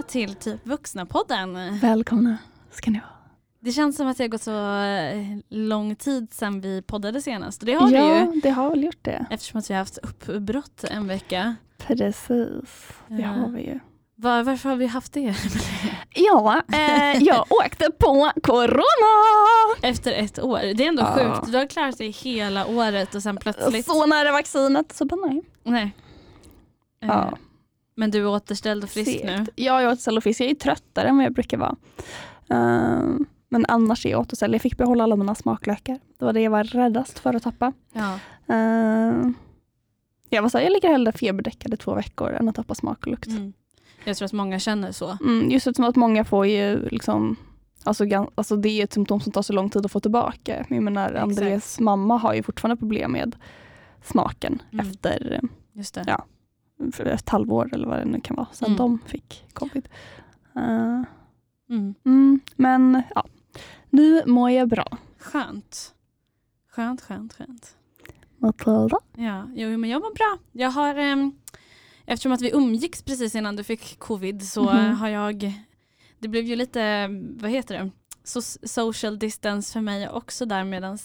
välkomna till Typ Vuxna-podden. Välkomna ska ni vara. Det känns som att det har gått så eh, lång tid sedan vi poddade senast. Och det har ja, det ju. det har väl gjort det. Eftersom att vi har haft uppbrott en vecka. Precis, det Ja. har vi ju. Var, varför har vi haft det? Ja, eh, jag åkte på corona! Efter ett år. Det är ändå Ja. sjukt. Du har klarat dig hela året och sen plötsligt... Så nära vaccinet, så bara nej. Nej. Eh, Ja. Men du är återställd och frisk Segt. nu? Ja, jag är återställd och frisk. Jag är tröttare än vad jag brukar vara. Ehm, men annars är jag återställd. Jag fick behålla alla mina smaklökar. Det var det jag var räddast för att tappa. Ja. Ehm, jag var så här, jag ligger hellre feberdäckad i två veckor än att tappa smak och lukt. Mm. Jag tror att många känner så. Mm, just eftersom att många får ju liksom Alltså, alltså det är ett symptom som tar så lång tid att få tillbaka. Jag menar. Andres mamma har ju fortfarande problem med smaken Mm. efter Just det. Ja. Ett halvår eller vad det nu kan vara sedan Mm. de fick covid. Eh, Mm. mm, men ja, nu mår jag bra. Skönt. Skönt, skönt, skönt. Matilda? Ja, jo, men jag mår bra. Jag har, ehm, eftersom att vi umgicks precis innan du fick covid så Mhm. har jag, det blev ju lite, vad heter det, so social distance för mig också där medan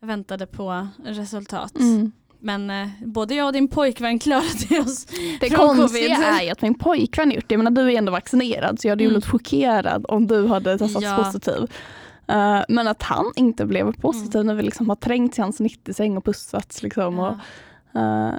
jag väntade på resultat. Mm. Men eh, både jag och din pojkvän klarade oss. Det Från konstiga covid. är ju att min pojkvän gjort det. Jag menar, du är ändå vaccinerad så jag hade ju Mm. blivit chockerad om du hade testats Ja. positiv. Eh, men att han inte blev positiv när vi liksom har trängt i hans 90-säng och pussats. Liksom, och, Ja.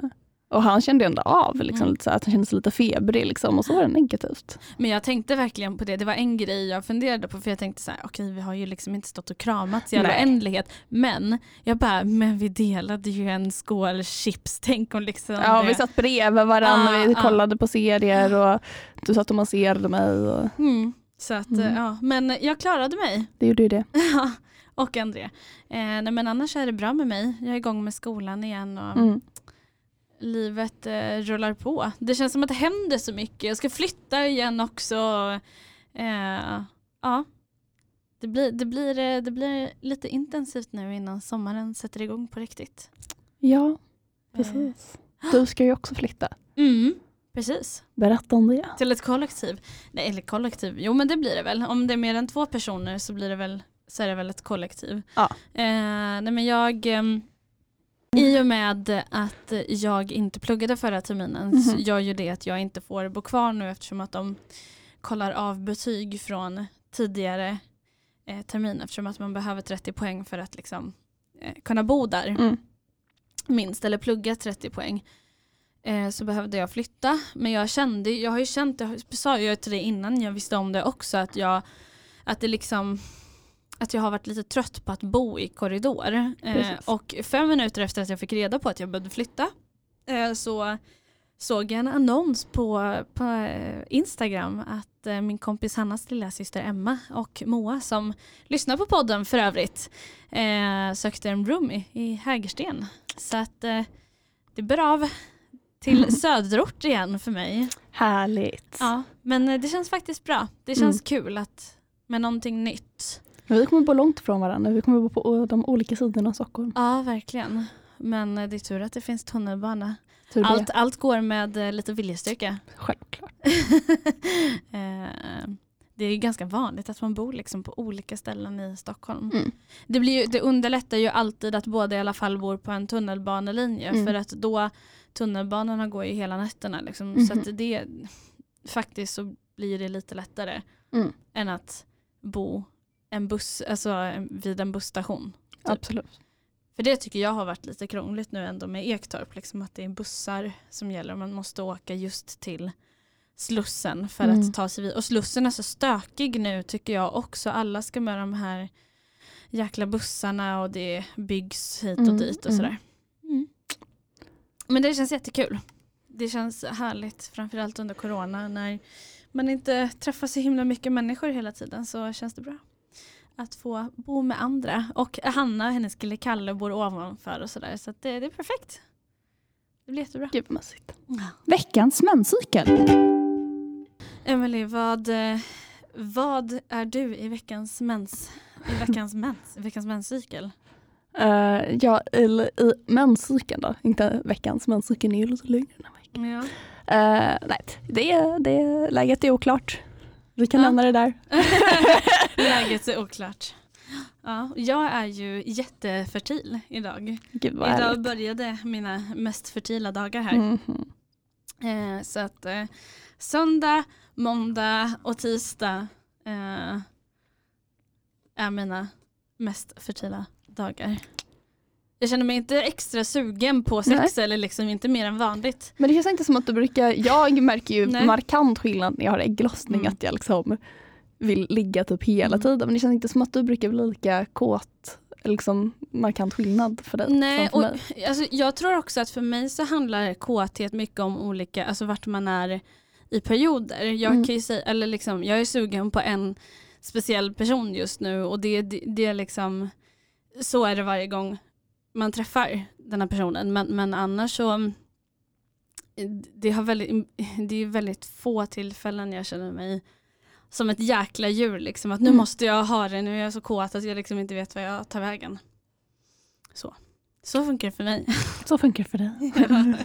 Och han kände ändå av liksom, Mm. lite så här, att han kände sig lite febrig liksom, och så var det negativt. Men jag tänkte verkligen på det, det var en grej jag funderade på för jag tänkte så här, okej vi har ju liksom inte stått och kramats i all oändlighet. Men jag bara, men vi delade ju en skål chips, tänk om liksom Ja, det. vi satt bredvid varandra, Ah, vi ah. kollade på serier och du satt och masserade mig. Och, Mm. Så att, Mm. ja, men jag klarade mig. det gjorde ju det. Och André. Eh, nej, men annars är det bra med mig. Jag är igång med skolan igen och Mm. Livet eh, rullar på. Det känns som att det händer så mycket. Jag ska flytta igen också. Eh, ja. Det blir, det, blir, eh, det blir lite intensivt nu innan sommaren sätter igång på riktigt. Ja, precis. Du ska ju också flytta. Mm, precis. Berätta om det. Till ett kollektiv. Nej, eller kollektiv. Jo men det blir det väl. Om det är mer än två personer så blir det väl, så är det väl ett kollektiv. Ja. Eh, nej men jag, ehm, i och med att jag inte pluggade förra terminen så Mhm. gör ju det att jag inte får bo kvar nu eftersom att de kollar av betyg från tidigare eh, termin eftersom att man behöver 30 poäng för att liksom, eh, kunna bo där Mm. minst eller plugga 30 poäng eh, så behövde jag flytta. Men jag kände, jag har ju känt, det sa jag till dig innan jag visste om det också, att jag, att det liksom att jag har varit lite trött på att bo i korridor. Eh, och fem minuter efter att jag fick reda på att jag behövde flytta eh, så såg jag en annons på, på eh, Instagram att eh, min kompis Hannas lilla syster Emma och Moa som lyssnar på podden för övrigt eh, sökte en roomie i Hägersten. Så att eh, det bär av till söderort igen för mig. Härligt. Ja, men det känns faktiskt bra. Det känns kul att med någonting nytt. Men vi kommer bo långt från varandra. Vi kommer bo på de olika sidorna av Stockholm. Ja, verkligen. Men eh, det är tur att det finns tunnelbana. Tur det. Allt, allt går med eh, lite viljestyrka. Självklart. Eh, det är ganska vanligt att man bor liksom på olika ställen i Stockholm. Mm. Det, blir ju, det underlättar ju alltid att båda i alla fall bor på en tunnelbanelinje Mm. för att då tunnelbanorna går ju hela nätterna. Liksom, Så Mhm. att det faktiskt så blir det lite lättare Mm. än att bo en buss, alltså, vid en busstation. Typ. Absolut. För det tycker jag har varit lite krångligt nu ändå med Ektorp. Liksom att det är bussar som gäller och man måste åka just till Slussen för Mm. att ta sig vid. Och Slussen är så stökig nu tycker jag också. Alla ska med de här jäkla bussarna och det byggs hit och Mm, dit och mm. sådär. Men det känns jättekul. Det känns härligt framförallt under corona när man inte träffar så himla mycket människor hela tiden så känns det bra att få bo med andra. Och Hanna, hennes kille Kalle, bor ovanför och sådär. Så det, det är perfekt. Det blir jättebra. Gud vad mysigt. Veckans menscykel. Emelie, vad, eh, vad är du i veckans mens? I veckans mens? I veckans menscykel? Uh, ja, eller i menscykeln då. Inte veckans, menscykeln är ju lite längre den här veckan. Ja. Eh, nej, det, det, läget är oklart. Vi kan Ja. lämna det där. Läget är oklart. Ja, jag är ju jättefertil idag. Gud vad Idag härligt. började mina mest fertila dagar här. Mhm. Eh, så att eh, söndag, måndag och tisdag eh, är mina mest fertila dagar. Jag känner mig inte extra sugen på sex eller liksom inte mer än vanligt. Men det känns inte som att du brukar, jag märker ju Nej. markant skillnad när jag har ägglossning Mm. att jag liksom vill ligga typ hela Mm. tiden. Men det känns inte som att du brukar bli lika kåt, liksom markant skillnad för dig Nej, för och mig. alltså, jag tror också att för mig så handlar kåthet mycket om olika, alltså vart man är i perioder. Jag Mm. kan säga, eller liksom, jag är sugen på en speciell person just nu och det, det, det är liksom, så är det varje gång man träffar den här personen. Men, men annars så, det, har väldigt, det är väldigt få tillfällen jag känner mig som ett jäkla djur. Liksom, att nu Mm. måste jag ha det, nu är jag så kåt att jag liksom inte vet vad jag tar vägen. Så, så funkar det för mig. Så funkar det för dig.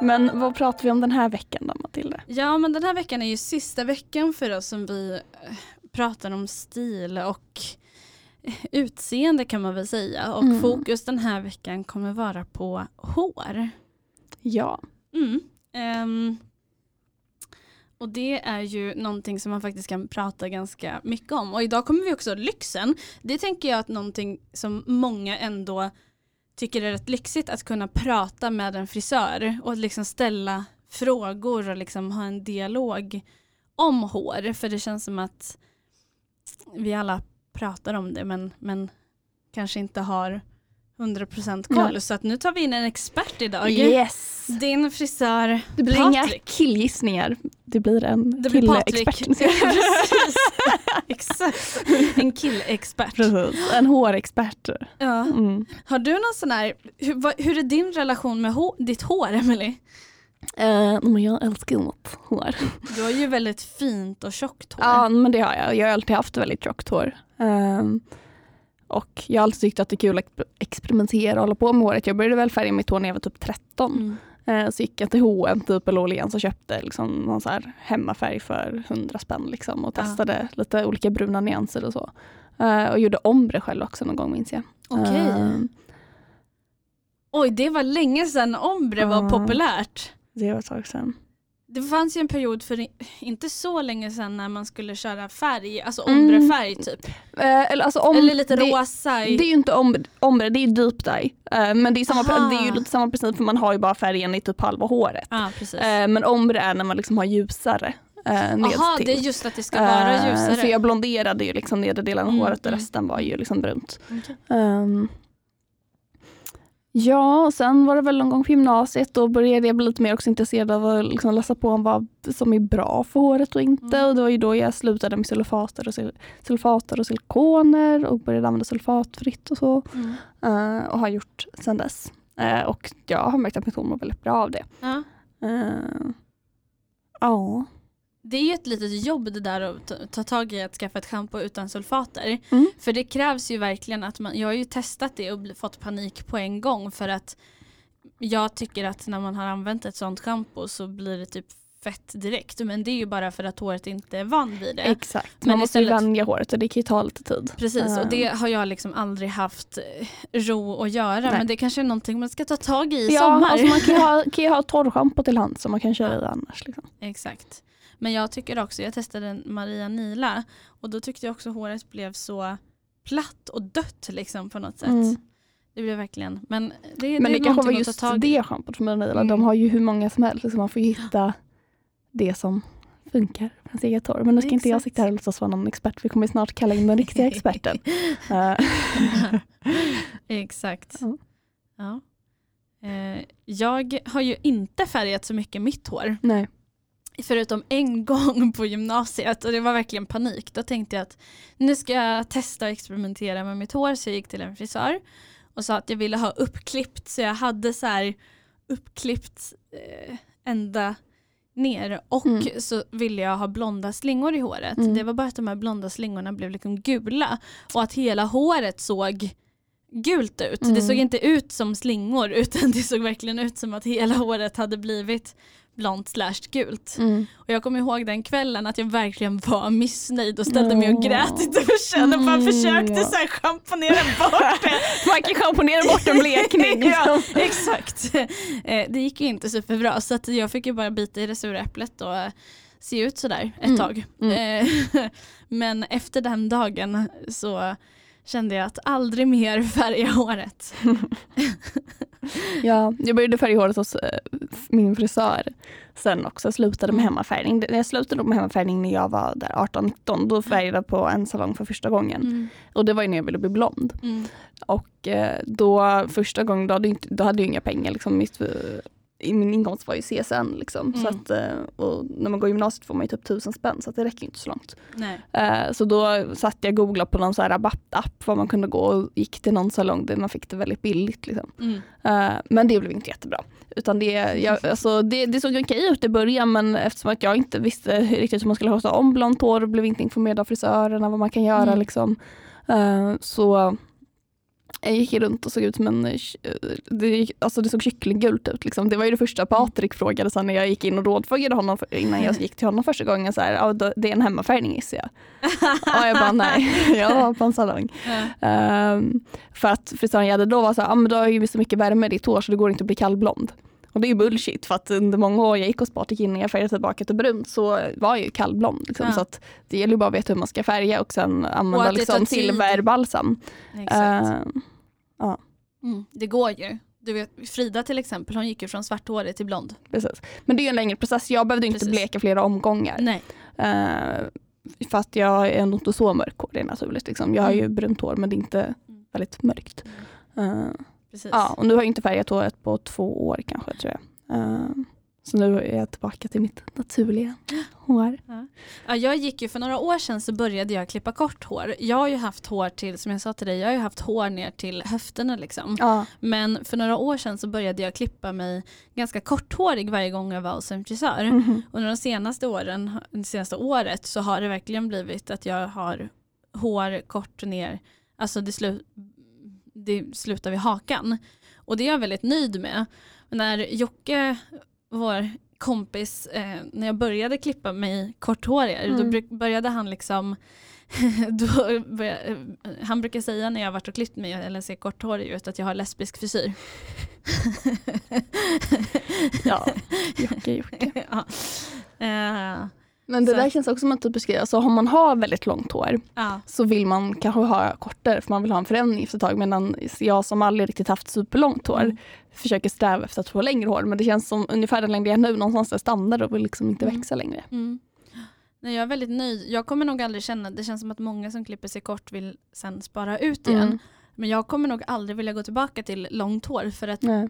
Men vad pratar vi om den här veckan då Matilda? Ja men den här veckan är ju sista veckan för oss som vi eh, pratar om stil och utseende kan man väl säga. Och Mm. fokus den här veckan kommer vara på hår. Ja. Mm. Ehm, och det är ju någonting som man faktiskt kan prata ganska mycket om. Och idag kommer vi också lyxen. Det tänker jag att någonting som många ändå tycker är rätt lyxigt att kunna prata med en frisör och liksom ställa frågor och liksom ha en dialog om hår. För det känns som att vi alla pratar om det men, men kanske inte har 100% koll. Nej. Så att nu tar vi in en expert idag. Yes! Din frisör Det blir inga Patrik. killgissningar. Det blir en Det. Exakt. En killexpert. Precis, en hårexpert. Ja. Mm. Har du någon sån här, hur, vad, hur är din relation med hår, ditt hår Emily? Eh, men jag älskar mitt hår. Du har ju väldigt fint och tjockt hår. Ja men det har jag. Jag har alltid haft väldigt tjockt hår. Ehm, och jag har alltid tyckt att det är kul att experimentera och hålla på med håret. Jag började väl färga mitt hår när jag var typ 13. Mm. Eh, så gick jag till H&M typ eller Åhléns och köpte liksom någon så här hemmafärg för 100 spänn liksom och Ja. testade lite olika bruna nyanser och så. Eh, och gjorde ombre själv också någon gång minns jag. Okej. Ehm, Oj, det var länge sedan ombre var Ja. populärt. det var ett tag sedan. Det fanns ju en period för inte så länge sedan när man skulle köra färg, alltså Mm. ombrefärg typ. Eh, eller, alltså, om, Eller lite det, rosa. Det är ju inte om, ombre, det är deep dye. Eh, men det är, samma, Aha. det är ju lite samma princip för man har ju bara färgen i typ halva håret. Eh, men ombre är när man liksom har ljusare. Jaha, det är just att det ska vara ljusare. Så jag blonderade ju liksom nedre delen av Mm, håret och mm. resten var ju liksom brunt. Okej. Ehm, ja, och sen var det väl någon gång på gymnasiet då började jag bli lite mer också intresserad av att liksom läsa på om vad som är bra för håret och inte. Mm. Och det var ju då jag slutade med sulfater och, sulfater och silikoner och började använda sulfatfritt och så. Mm. Eh, och har gjort sedan dess. Eh, och jag har märkt att mitt hår mår väldigt bra av det. Ja. Ja. Det är ju ett litet jobb det där att ta, ta tag i att skaffa ett schampo utan sulfater. Mm. För det krävs ju verkligen att man, jag har ju testat det och fått panik på en gång för att jag tycker att när man har använt ett sånt schampo så blir det typ fett direkt. Men det är ju bara för att håret inte är van vid det. Exakt. Men Man måste ju istället- vanja håret och det kan ju ta lite tid. Precis, och det Eh, har jag liksom aldrig haft eh, ro att göra. Nej. Men det kanske är någonting man ska ta tag i i Ja, sommar. alltså man kan ju ha, kan ju ha torrschampo till hand som man kan köra i annars. Liksom. Exakt. Men jag tycker också, jag testade en Maria Nila och då tyckte jag också håret blev så platt och dött liksom på något sätt. Mm. Det blev verkligen, men det, Men det, är kanske var just det schampot från Manila. Mm. De har ju hur många som helst. Liksom man får hitta det som funkar för ens eget hår. Men nu ska inte jag Exakt. sitta här och låtsas vara någon expert. Vi kommer snart kalla in den riktiga experten. Exakt. Ja. Ja. Eh, jag har ju inte färgat så mycket mitt hår. nej. Förutom en gång på gymnasiet och det var verkligen panik. Då tänkte jag att nu ska jag testa och experimentera med mitt hår så jag gick till en frisör och sa att jag ville ha uppklippt så jag hade så här uppklippt eh, ända ner och Mm. så ville jag ha blonda slingor i håret. Mm. Det var bara att de här blonda slingorna blev liksom gula och att hela håret såg gult ut. Mm. Det såg inte ut som slingor utan det såg verkligen ut som att hela håret hade blivit blont slash gult. Mm. Och jag kommer ihåg den kvällen att jag verkligen var missnöjd och ställde mig och Åh. grät i duschen och bara Mm. försökte så här schamponera bort det. Man kan schamponera bort en blekning. ja, Liksom. exakt. Eh, Det gick ju inte superbra så att jag fick ju bara bita i det sura äpplet och se ut sådär ett Mm. tag. Mm. Eh, Men efter den dagen så kände jag att aldrig mer färga håret. Ja, jag började färga håret hos eh, min frisör sen också. Slutade med hemmafärgning. Det- Jag slutade med hemmafärgning när jag var där 18-19. Då färgade jag på en salong för första gången. Mm. Och det var ju när jag ville bli blond. Mm. Och eh, då första gången, då hade, jag inte, då hade jag inga pengar. Liksom, mitt, eh, min inkomst var ju CSN. Liksom. Så Mm. att, eh, och när man går gymnasiet får man ju typ tusen spänn så det räcker inte så långt. Eh, Så då satt jag och googlade på någon så här rabattapp var man kunde gå och gick till någon salong där man fick det väldigt billigt. Liksom. Mm. Eh, Men det blev inte jättebra. Utan det, jag, alltså, det, det såg okej ut i början men eftersom att jag inte visste riktigt hur man skulle sköta om blont hår blev inte informerad av frisörerna vad man kan göra. Mm. Liksom. Så jag gick runt och såg ut som en, eh, det, gick- alltså det såg kycklinggult ut. Liksom. Det var ju det första Patrik frågade sen när jag gick in och rådfrågade honom för- innan jag gick till honom första gången. Så här, då- det är en hemmafärgning gissar jag. och jag bara nej, jag var på en salong. Ja. Ehm, för att frisören jag hade då var så här, ah, men du har ju så mycket värme i ditt hår så det går inte att bli kallblond. Och det är ju bullshit för att under många år jag gick hos jag färgade tillbaka till brunt så var jag ju kallblond. Liksom. Ja. Så att det gäller ju bara att veta hur man ska färga och sen använda tar liksom, silverbalsam. Exakt. Ehm, Mm. Det går ju. Du vet, Frida till exempel, hon gick ju från svarthårig till blond. precis. Men det är ju en längre process, jag behövde inte Precis. bleka flera omgångar. Nej. Uh, för att jag är nog inte så mörkhårig naturligt. Liksom. Jag har ju Mm. brunt hår men det är inte väldigt mörkt. Eh, Precis. Ja, och nu har jag inte färgat håret på två år kanske tror jag. Eh, så nu är jag tillbaka till mitt naturliga hår. Ja, jag gick ju för några år sedan så började jag klippa kort hår. Jag har ju haft hår till, som jag sa till dig, jag har ju haft hår ner till höfterna liksom. Ja. Men för några år sedan så började jag klippa mig ganska korthårig varje gång jag var hos en frisör. Mhm. Under de senaste åren, det senaste året så har det verkligen blivit att jag har hår kort ner, alltså det, slu, det slutar vid hakan. Och det är jag väldigt nöjd med. Men när Jocke, vår kompis, eh, när jag började klippa mig korthårig, då Mm. bruk- började han liksom då började, eh, han brukar säga när jag har varit och klippt mig eller ser korthårig ut att jag har lesbisk frisyr. Ja, Jocke, Jocke. ja. Eh, Men det Så där känns också som att du beskriver, alltså om man har väldigt långt hår ja. så vill man kanske ha kortare för man vill ha en förändring efter ett tag medan jag som aldrig riktigt haft superlångt hår Mm. försöker sträva efter att få längre hår men det känns som ungefär den längd jag är nu någonstans där jag stannar och vill liksom inte Mm. växa längre. Mm. Nej, jag är väldigt nöjd. Jag kommer nog aldrig känna, det känns som att många som klipper sig kort vill sen spara ut igen. Mm. Men jag kommer nog aldrig vilja gå tillbaka till långt hår för att Nej.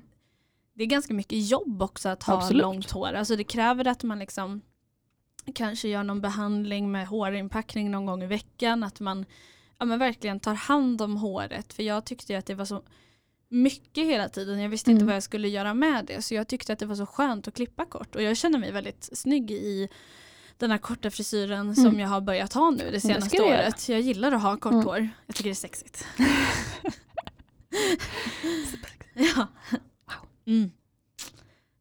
det är ganska mycket jobb också att ha Absolut. långt hår. Alltså det kräver att man liksom kanske gör någon behandling med hårinpackning någon gång i veckan. Att man ja, men verkligen tar hand om håret. För jag tyckte att det var så mycket hela tiden. Jag visste inte Mm. vad jag skulle göra med det. Så jag tyckte att det var så skönt att klippa kort. Och jag känner mig väldigt snygg i den här korta frisyren som Mm. jag har börjat ha nu det senaste göra. året. Jag gillar att ha kort Mm. hår. Jag tycker det är sexigt. ja. Mm.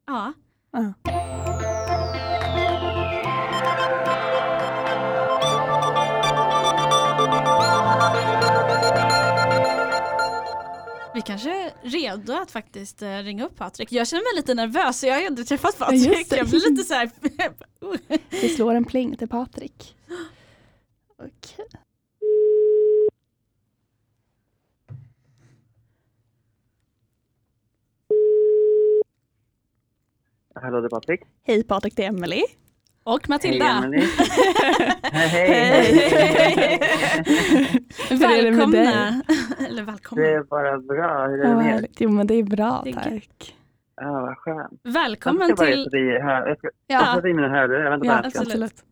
Ja. Ja. Vi kanske är redo att faktiskt eh, ringa upp Patrik. Jag känner mig lite nervös, jag har aldrig träffat Ja, just Patrik. Jag blir lite så här... Vi slår en pling till Patrik. Okej. Hallå, det är Patrik. Hej Patrik, det är Emily. Och Matilda. Hej, hej, Hej. Dig? Välkomna. Eller välkomna. Det är bara bra. Hur är det med er? Jo men det är bra Det är tack. Ja, vad skönt. Välkommen jag ska bara till... i här. Jag ska Ja, sätta i mina hörlurar. Vänta ja bara. absolut.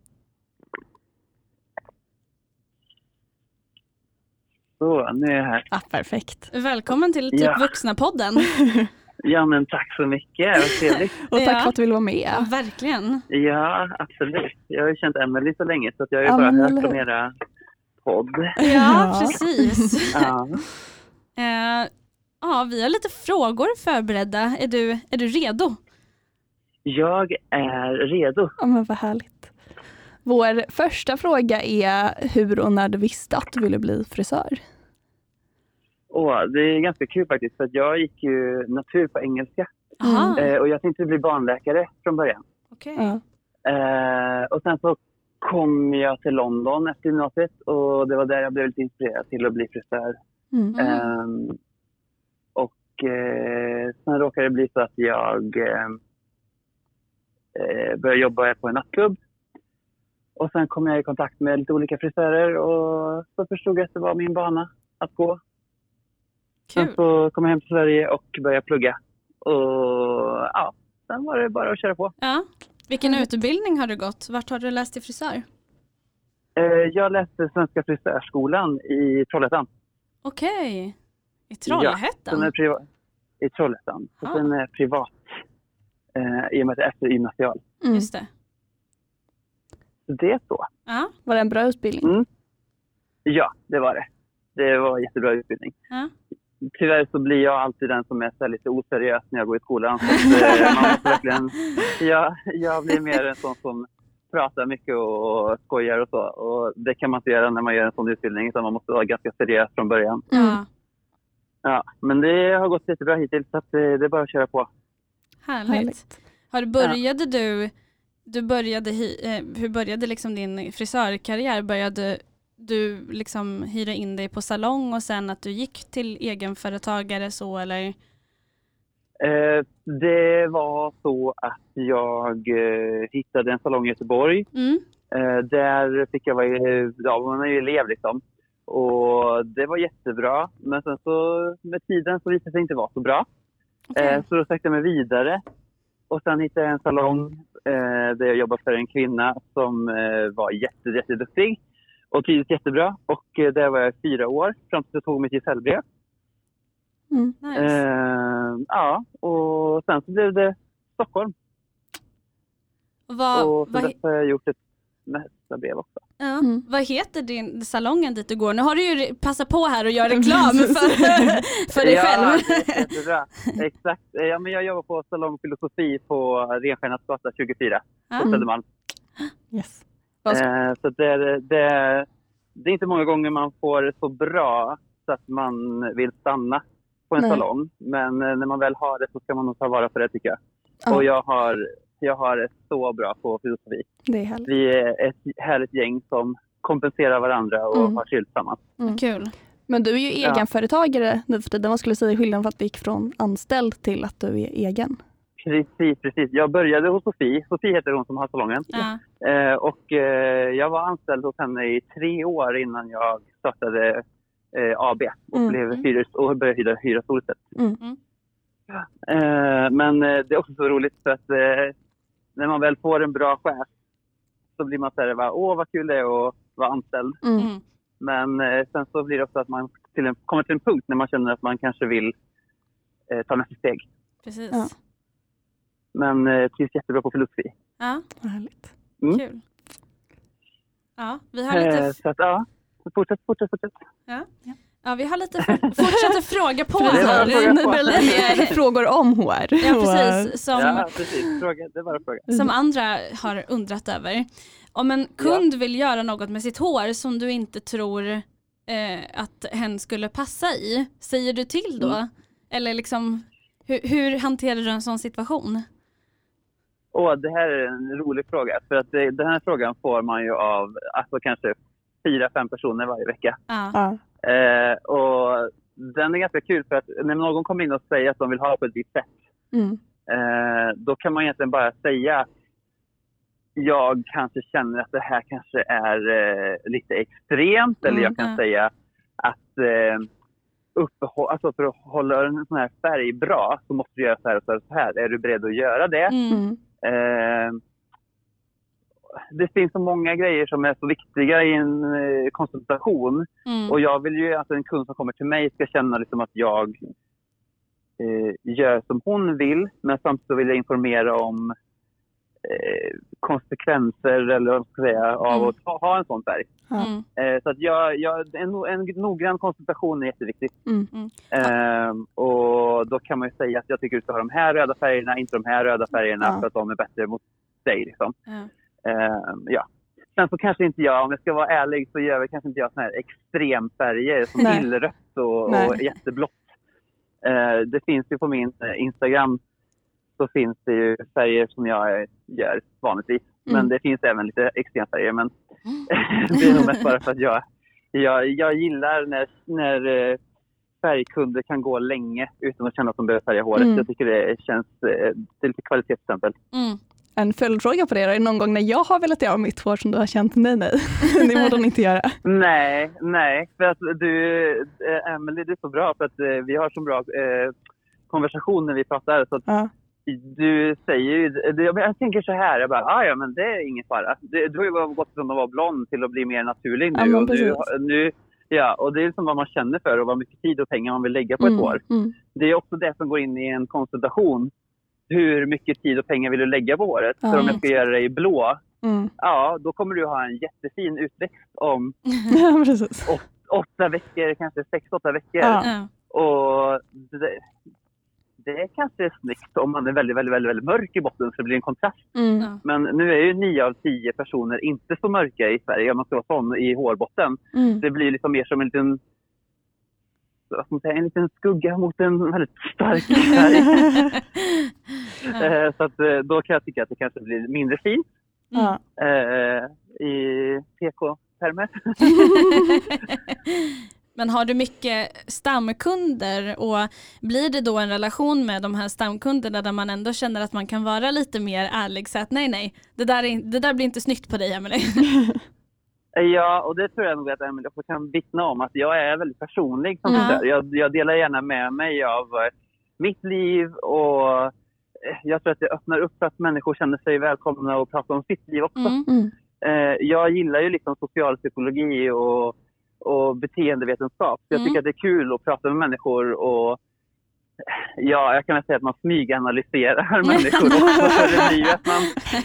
Så, nu är jag här. Ja, perfekt. Välkommen till Typ Ja. vuxna-podden. Ja, men tack så mycket. Vad trevligt. Och tack Ja. för att du ville vara med. Ja, verkligen. Ja, absolut. Jag har ju känt Emelie så länge så att jag har ju Ja, bara hört om era podd. Ja, Ja. precis. Ja. Eh, ja, vi har lite frågor förberedda. Är du, är du redo? Jag är redo. Ja, men vad härligt. Vår första fråga är hur och när du visste att du ville bli frisör. Åh, det är ganska kul faktiskt för att jag gick ju natur på engelska eh, och jag tänkte bli barnläkare från början. okej. Ja. Eh, och sen så kom jag till London efter gymnasiet och det var där jag blev lite inspirerad till att bli frisör. Mm. Mm. Ehm, och eh, sen råkade det bli så att jag eh, eh, började jobba på en nattklubb. Och sen kom jag i kontakt med lite olika frisörer och så förstod jag att det var min bana att gå. Sen Kul. så kom jag hem till Sverige och började plugga. Och ja, sen var det bara att köra på. Ja. Vilken utbildning har du gått? Vart har du läst till frisör? Eh, jag läste Svenska frisörskolan i Trollhättan. Okej. I Den Trollhättan? är priva- I Trollhättan. Så Ah. den är privat. Eh, I och med att det är efter gymnasial. Mm. Just det. Så det är så. Ja. Var det en bra utbildning? Mm. Ja, det var det. Det var en jättebra utbildning. Ja. Tyvärr så blir jag alltid den som är lite oseriös när jag går i skolan. Så att, eh, man måste verkligen, jag, jag blir mer en sån som pratar mycket och, och skojar och så. Och det kan man inte göra när man gör en sån utbildning utan man måste vara ganska seriös från början. Mm. ja. Ja, men det har gått jättebra hittills så att, eh, det är bara att köra på. Härligt. Härligt. Har började du, du började, hi, eh, hur började liksom din frisörkarriär? Började du liksom hyra in dig på salong och sen att du gick till egenföretagare så eller? Eh, det var så att jag eh, hittade en salong i Göteborg Mm. Eh, där fick jag vara, ja man är ju elev liksom. Och det var jättebra. Men sen så med tiden så visade det sig inte vara så bra. Okej. Eh, så då sökte jag mig vidare. Och sen hittade jag en salong eh, där jag jobbade för en kvinna som eh, var jätte, jätteduktig. Och trivdes jättebra. Och eh, där var jag fyra år fram tills jag tog mitt gesällbrev. Mm. nice. Eh, ja, och sen så blev det Stockholm. vad, och så vad, har jag gjort ett nästa brev också. ja, Mm. vad heter din salongen dit du går? Nu har du ju passat på här och gör reklam för, för dig ja, själv. det är jättebra. Exakt. Eh, Ja, men jag jobbar på Salong Filosofi på Renstjärnans gata 24 på Ja. Södermalm. Yes. Eh, så det, är- det, det är inte många gånger man får det så bra så att man vill stanna på en Nej. salong. Men eh, när man väl har det så ska man nog ta vara på det tycker jag. Ja. Och jag har, jag har det så bra på filosofi. Det är härligt. Vi är ett härligt gäng som kompenserar varandra och Mm. har kul tillsammans. Kul. Men du är ju Ja. egenföretagare nu för tiden. Vad skulle du säga är skillnaden för att du gick från anställd till att du är egen? Precis, precis. Jag började hos Sofie. Sofie heter hon som har salongen. Ja. Eh, och eh, jag var anställd hos henne i tre år innan jag startade eh, AB och, Mm. blev hyres, och började hyra, hyra solcell. Mm. Mm. Eh, men eh, det är också så roligt för att eh, när man väl får en bra chef så blir man så här, åh vad kul det är att vara anställd. Mm. Mm. Men eh, sen så blir det också att man till en, kommer till en punkt när man känner att man kanske vill eh, ta nästa steg. Precis. Ja. Men eh, trivs jättebra på filosofi. Ja, Vad härligt. Mm. kul. Ja, vi har lite, Eh, så att ja, fortsätt, fortsätt, fortsätt. ja, vi har lite för, fortsätta fråga på här. Det frågor om HR. Ja, precis. Som, Ja, precis. Fråga, det var fråga. som andra har undrat över. Om en kund vill göra något med sitt hår som du inte tror eh, att hen skulle passa i, säger du till då? Mm. Eller liksom, hur, hur hanterar du en sån situation? Åh, det här är en rolig fråga. För att det, den här frågan får man ju av alltså, kanske fyra, fem personer varje vecka. Ja. Eh, och den är ganska kul för att när någon kommer in och säger att de vill ha det på ett visst sätt, Mm. eh, då kan man egentligen bara säga att jag kanske känner att det här kanske är eh, lite extremt. Eller Mm, jag kan säga att eh, uppehå- alltså för att hålla en sån här färg bra så måste du göra så här och så här. Och så här. Är du beredd att göra det? Mm. Eh, det finns så många grejer som är så viktiga i en eh, konsultation. Mm. Och jag vill ju att en kund som kommer till mig ska känna liksom att jag eh, gör som hon vill, men samtidigt vill jag informera om eh, konsekvenser eller vad man ska säga, av Mm. att ha, ha en sån färg. Mm. Eh, så att jag, jag, en, en noggrann konsultation är jätteviktigt. Mm. Mm. Ehm, och då kan man ju säga att jag tycker du ska ha de här röda färgerna, inte de här röda färgerna Ja. för att de är bättre mot dig. Liksom. Ja. Ehm, ja. Sen så kanske inte jag, om jag ska vara ärlig, så gör väl kanske inte jag såna här extremfärger som illrött och, och jätteblått. Eh, det finns ju på min eh, Instagram så finns det ju färger som jag gör vanligtvis. Mm. Men det finns även lite extremfärger. Men det är nog mest bara för att jag, jag, jag gillar när, när eh, färgkunder kan gå länge utan att känna att de behöver färga håret. Mm. Jag tycker det känns, eh, det är lite kvalitetsstämpel. Mm. En följdfråga på det då, är det någon gång när jag har velat göra mitt hår som du har känt nej nej, det borde hon inte göra. Nej, nej. För att du, eh, Emily, du är så bra för att vi har så bra eh, konversation när vi pratar. Så att Ja. Du säger ju, jag, tänker så här, jag bara, ah, ja men det är ingen fara. Det, du har ju gått från att vara blond till att bli mer naturlig nu. Ja, men och nu, precis. nu, ja, och det är liksom vad man känner för och vad mycket tid och pengar man vill lägga på ett Mm, hår. mm, Det är också det som går in i en konsultation. Hur mycket tid och pengar vill du lägga på håret? Ja. För om jag ska göra i blå, mm. ja då kommer du ha en jättefin utväxt om Ja, precis. åtta veckor, kanske sex, åtta veckor. Ja. Och det, det kanske är snyggt om man är väldigt, väldigt, väldigt, väldigt mörk i botten så det blir en kontrast. Mm. Men nu är ju nio av tio personer inte så mörka i Sverige om man ska vara sån i hårbotten. Mm. Det blir liksom mer som en liten vad ska man säga, en liten skugga mot en väldigt stark färg. Eh, Så att, eh, då kan jag tycka att det kanske blir mindre fint Ja. eh, i PK-termer. Men har du mycket stamkunder och blir det då en relation med de här stamkunderna där man ändå känner att man kan vara lite mer ärlig så att nej nej, det där, är, det där blir inte snyggt på dig Emelie. Eh, Ja, och det tror jag nog att Emelie kan vittna om. Att jag är väldigt personlig. Som Ja. jag, jag delar gärna med mig av eh, mitt liv och eh, jag tror att det öppnar upp för att människor känner sig välkomna och prata om sitt liv också. Mm. Mm. Eh, jag gillar ju liksom socialpsykologi och, och beteendevetenskap. Så jag Mm. tycker att det är kul att prata med människor och Ja, jag kan väl säga att man smyganalyserar människor också. För det blir ju att man,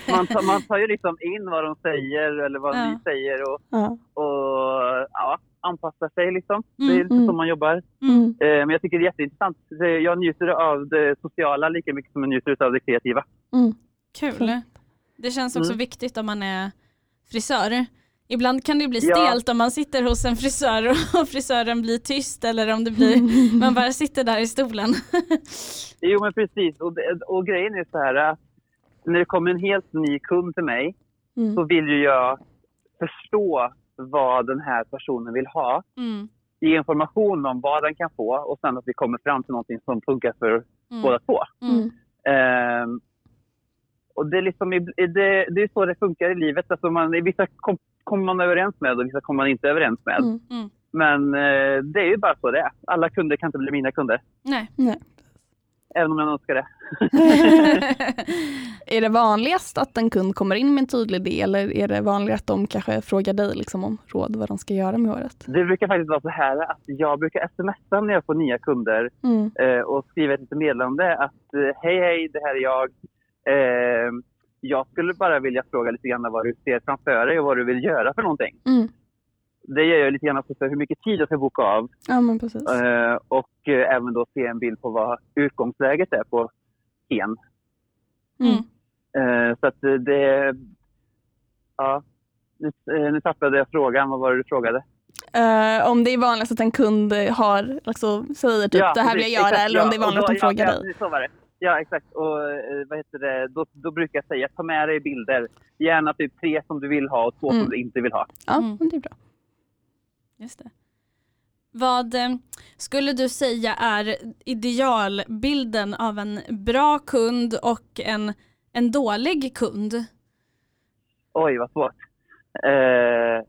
man, tar, man tar ju liksom in vad de säger eller vad Ja. vi säger och, Ja. och ja, anpassar sig liksom. Det är Mm, lite mm. så man jobbar. Mm. Eh, men jag tycker det är jätteintressant. Jag njuter av det sociala lika mycket som jag njuter av det kreativa. Mm. Kul. Det känns också Mm. viktigt om man är frisör. Ibland kan det bli Ja. stelt om man sitter hos en frisör och frisören blir tyst eller om det blir, man bara sitter där i stolen. Jo, men precis. Och, och grejen är så här att när det kommer en helt ny kund till mig så Mm. vill ju jag förstå vad den här personen vill ha. Mm. Ge information om vad den kan få och sen att vi kommer fram till någonting som funkar för Mm. båda två. Mm. Ehm, och det är, liksom, det, det är så det funkar i livet. Alltså man, i vissa kommer man överens med och vissa kommer man inte överens med. Mm. Mm. Men eh, det är ju bara så det är. Alla kunder kan inte bli mina kunder. Nej. Även om jag önskar det. Är det vanligast att en kund kommer in med en tydlig idé eller är det vanligare att de kanske frågar dig liksom om råd vad de ska göra med håret? Det brukar faktiskt vara så här att jag brukar smsa när jag får nya kunder Mm. eh, och skriva ett litet meddelande att eh, hej hej, det här är jag. Eh, jag skulle bara vilja fråga lite grann vad du ser framför dig och vad du vill göra för någonting. Mm. Det gör jag lite grann också för hur mycket tid jag ska boka av Ja men precis. eh, och eh, även då se en bild på vad utgångsläget är på en. Mm. Eh, så att det... Ja, nu, nu tappade jag frågan. Vad var det du frågade? Eh, om det är vanligast att en kund har, alltså, säger typ det här vill jag göra exakt, eller om ja. det är vanligt att de frågar ja, dig. Ja, exakt. Och eh, vad heter det? Då, då brukar jag säga ta med dig bilder. Gärna typ tre som du vill ha och två Mm. som du inte vill ha. Ja, Mm. det är bra. Just det. Vad eh, skulle du säga är idealbilden av en bra kund och en, en dålig kund? Oj, vad svårt. Eh,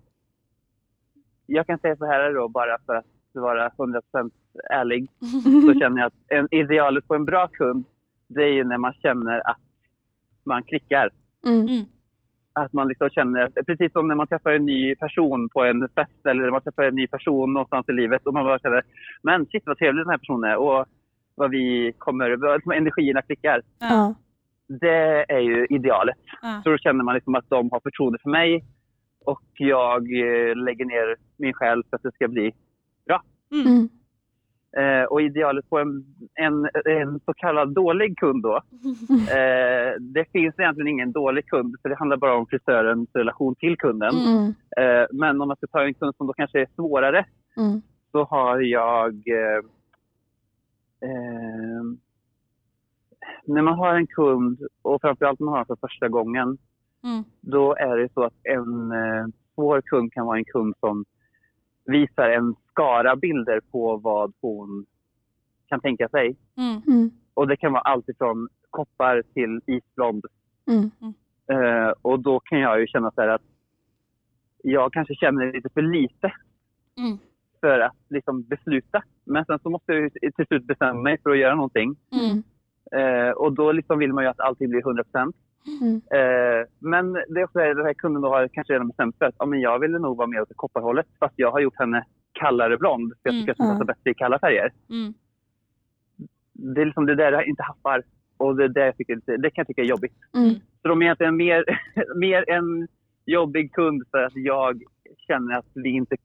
jag kan säga så här då, bara för att vara 100% ärlig. Så känner jag att en idealet på en bra kund, det är ju när man känner att man klickar. Mm. Mm. Att man liksom känner, precis som när man träffar en ny person på en fest eller när man träffar en ny person någonstans i livet och man bara känner, men shit vad trevlig den här personen är. Och vad vi kommer, vad energierna klickar. Ja. Det är ju idealet. Ja. Så då känner man liksom att de har förtroende för mig och jag eh, lägger ner min själ för att det ska bli Mm. Mm. Eh, och idealet på en, en, en så kallad dålig kund då. Eh, det finns egentligen ingen dålig kund, för det handlar bara om frisörens relation till kunden. Mm. Eh, men om man ska ta en kund som då kanske är svårare, Mm. så har jag... Eh, eh, när man har en kund, och framförallt när man har den för första gången, Mm. då är det så att en eh, svår kund kan vara en kund som visar en skara bilder på vad hon kan tänka sig. Mm. Mm. Och det kan vara allt ifrån koppar till isblond. Mm. Eh, och då kan jag ju känna så här att jag kanske känner lite för lite Mm. för att liksom besluta. Men sen så måste jag ju till slut bestämma mig för att göra någonting. Mm. Eh, och då liksom vill man ju att allting blir 100 procent. Mm. Eh, men det är också det, den här kunden då har kanske redan bestämt sig att ja, men jag ville nog vara med åt det kopparhållet fast jag har gjort henne kallare blond. För jag Mm. tycker att hon passar bättre i kalla färger. Mm. Det är liksom det där jag inte haffar. Och det, är det, jag tycker, det, det kan jag tycka är jobbigt. Mm. Så de är egentligen mer, mer en jobbig kund för att jag känner att vi inte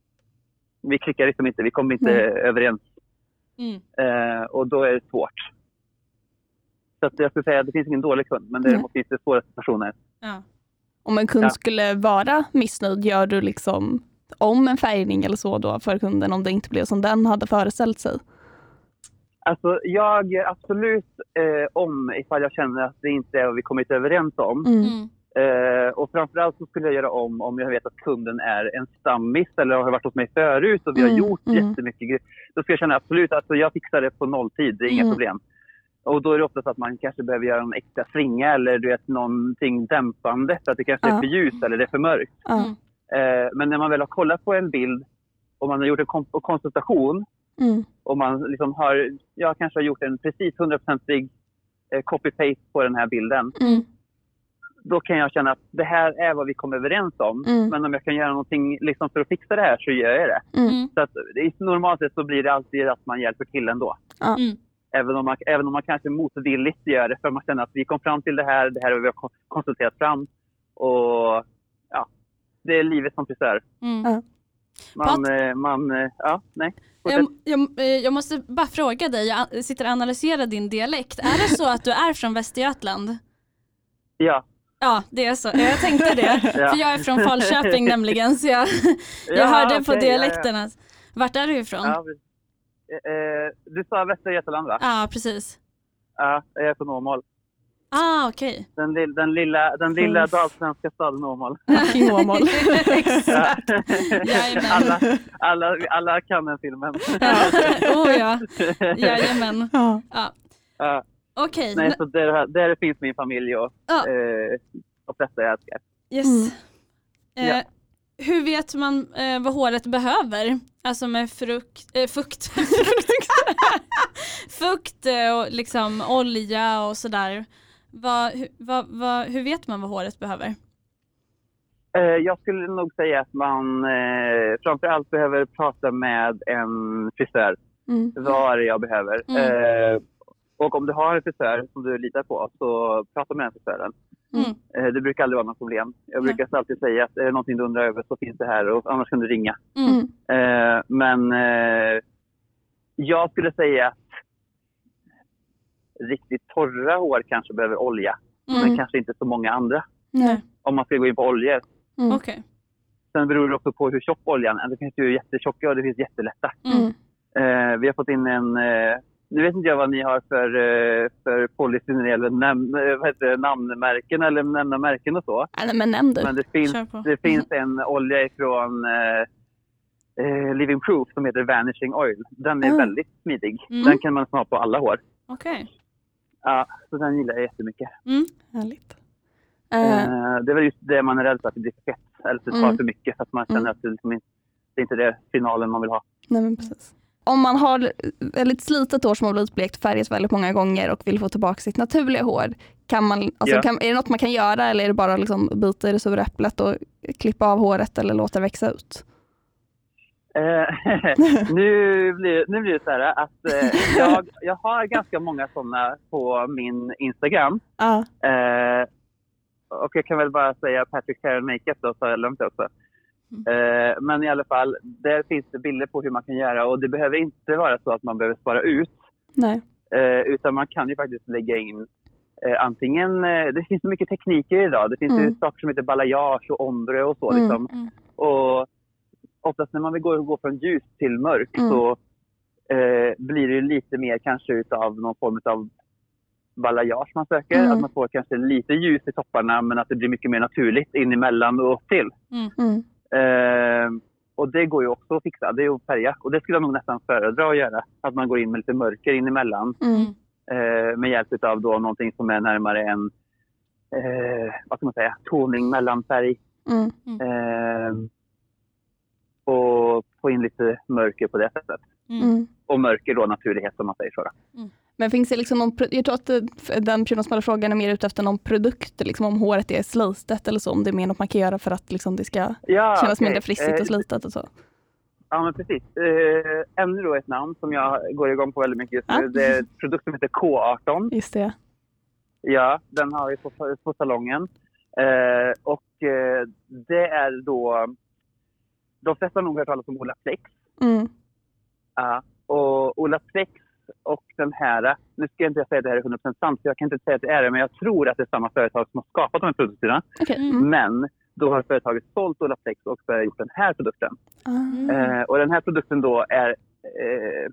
vi klickar liksom inte, vi kommer inte Nej. överens. Mm. Eh, och då är det svårt. Så att jag skulle säga att det finns ingen dålig kund, men däremot finns det svåra personer. Ja. Om en kund Ja. skulle vara missnöjd, gör du liksom om en färgning eller så då för kunden om det inte blev som den hade föreställt sig? Alltså jag absolut eh, om ifall jag känner att det inte är vad vi kommit överens om. Mm. Mm. Eh, och framförallt så skulle jag göra om om jag vet att kunden är en stammis eller har varit hos mig förut och vi har Mm, gjort mm. jättemycket grejer. Då ska jag känna absolut att alltså, jag fixar det på nolltid, det är inga Mm. problem. Och då är det ofta så att man kanske behöver göra en extra springa eller du vet, någonting dämpande för att det kanske Ja. är för ljust eller det är för mörkt. Ja. Mm. Eh, men när man väl har kollat på en bild och man har gjort en kom- konsultation Mm. och man liksom har, jag kanske har gjort en precis hundraprocentig eh, copy-paste på den här bilden. Mm. Då kan jag känna att det här är vad vi kom överens om. Mm. Men om jag kan göra någonting liksom för att fixa det här så gör jag det. Mm. Så att, normalt sett så blir det alltid att man hjälper till ändå. Mm. Även om, man, även om man kanske motvilligt gör det för man känner att vi kom fram till det här, det här har vi konsulterat fram. Och ja, det är livet som frisör. Mm. Ja. Man, eh, man, eh, ja, nej. Jag, jag, eh, jag måste bara fråga dig, jag sitter och analyserar din dialekt. Är det så att du är från Västergötland? Ja. Ja, det är så. Jag tänkte det. Ja. För jag är från Falköping nämligen, så jag, jag Ja, hörde på okej, dialekterna. Vart är du ifrån? Ja, Ja, ja. Eh, du sa Västra Götaland va? precis. Ja, jag är från Åmål. Ah, okej. Den, lill, den lilla, den lilla dalsländska staden Åmål. Fucking Åmål. Ja. Jajamän. alla, alla, alla kan den filmen. Ja. Oh ja, jajamän. Ja. Ja. Ja, Okej, nej, så där, där finns min familj och Ja. eh, de flesta jag älskar. yes. Mm. Eh, Ja. hur vet man eh, vad håret behöver? Alltså med frukt, eh, fukt, fukt och liksom olja och sådär. Vad, vad, vad, hur vet man vad håret behöver? Eh, jag skulle nog säga att man eh, framför allt behöver prata med en frisör. Mm. Vad är det jag behöver? Mm. Eh, och om du har en frisör som du litar på så prata med den frisören. Mm. Eh, det brukar aldrig vara något problem. Jag Nej. brukar alltid säga att är det någonting du undrar över så finns det här och annars kan du ringa. Mm. Eh, men jag skulle säga att riktigt torra hår kanske behöver olja. Men Mm. kanske inte så många andra. Nej. Om man ska gå in på oljor. Mm. Okej. Sen beror det också på hur tjock oljan är. Det finns ju jättetjocka och det finns jättelätta. Mm. Mm. Eh, vi har fått in en... Eh, nu vet inte jag vad ni har för, eh, för policy när det gäller näm, eh, vad heter det, namnmärken eller nämna märken och så. Nej, men nämn du. Men det finns, det finns en olja ifrån eh, eh, Living Proof som heter Vanishing Oil. Den är Ah. väldigt smidig. Mm. Den kan man ha på alla hår. Okej. Ja, så den gillar jag jättemycket. Mm. Härligt. Eh, det är väl just det man är rädd för, att det blir fett. Eller att det tar Mm. för mycket. För att man känner Mm. att det, liksom det är inte det finalen man vill ha. nej, men precis. Om man har väldigt slitet hår som har blivit blekt färgat väldigt många gånger och vill få tillbaka sitt naturliga hår, kan man, alltså, Ja. kan, är det något man kan göra eller är det bara liksom bita i det sura äpplet och klippa av håret eller låta det växa ut? Eh, nu, blir, nu blir det så här att eh, jag, jag har ganska många sådana på min Instagram. Ja. Eh, och jag kan väl bara säga Patrick Hair Makeup då, så har jag glömt det också. Eh, men i alla fall, där finns det bilder på hur man kan göra och det behöver inte vara så att man behöver spara ut. Nej. Utan man kan ju faktiskt lägga in antingen, det finns så mycket tekniker idag. Det finns Mm. ju saker som heter balayage och ombre och så. Mm. Liksom. Mm. Och oftast när man vill gå, gå från ljus till mörk Mm. så eh, blir det ju lite mer kanske utav någon form av balayage man söker. Mm. Att man får kanske lite ljus i topparna men att det blir mycket mer naturligt in emellan och upp till. Mm. Eh, och det går ju också att fixa, det är att färga. Och det skulle jag nog nästan föredra att göra. Att man går in med lite mörker in emellan Mm. eh, med hjälp av då någonting som är närmare en eh, vad ska man säga, toning mellanfärg. Mm. Eh, och få in lite mörker på det sättet. Mm. Mm. Och mörker då naturlighet som man säger så. Då. Men finns det liksom någon, jag tror att det- den personen som hade frågan är mer ute efter någon produkt, liksom om håret är slitet eller så, om det är mer något man kan göra för att liksom det ska Ja, kännas okej. mindre frissigt Eh, och slitet och så. Ja, men precis. Eh, ännu då ett namn som jag går igång på väldigt mycket just nu. Ja. Det är ett produkt som heter K18. Just det. Ja, den har vi på, på salongen. Eh, och eh, det är då... De flesta har nog hört talas om Olaplex. Mm. Ja, och Olaplex och den här... Nu ska jag inte säga att det här är 100% sant, för jag kan inte säga att det är det, men jag tror att det är samma företag som har skapat de här produkterna. Okej. Mm. Mm. Men då har företaget sålt Olaplex och börjat gjort den här produkten. Mm. Eh, och den här produkten då är eh,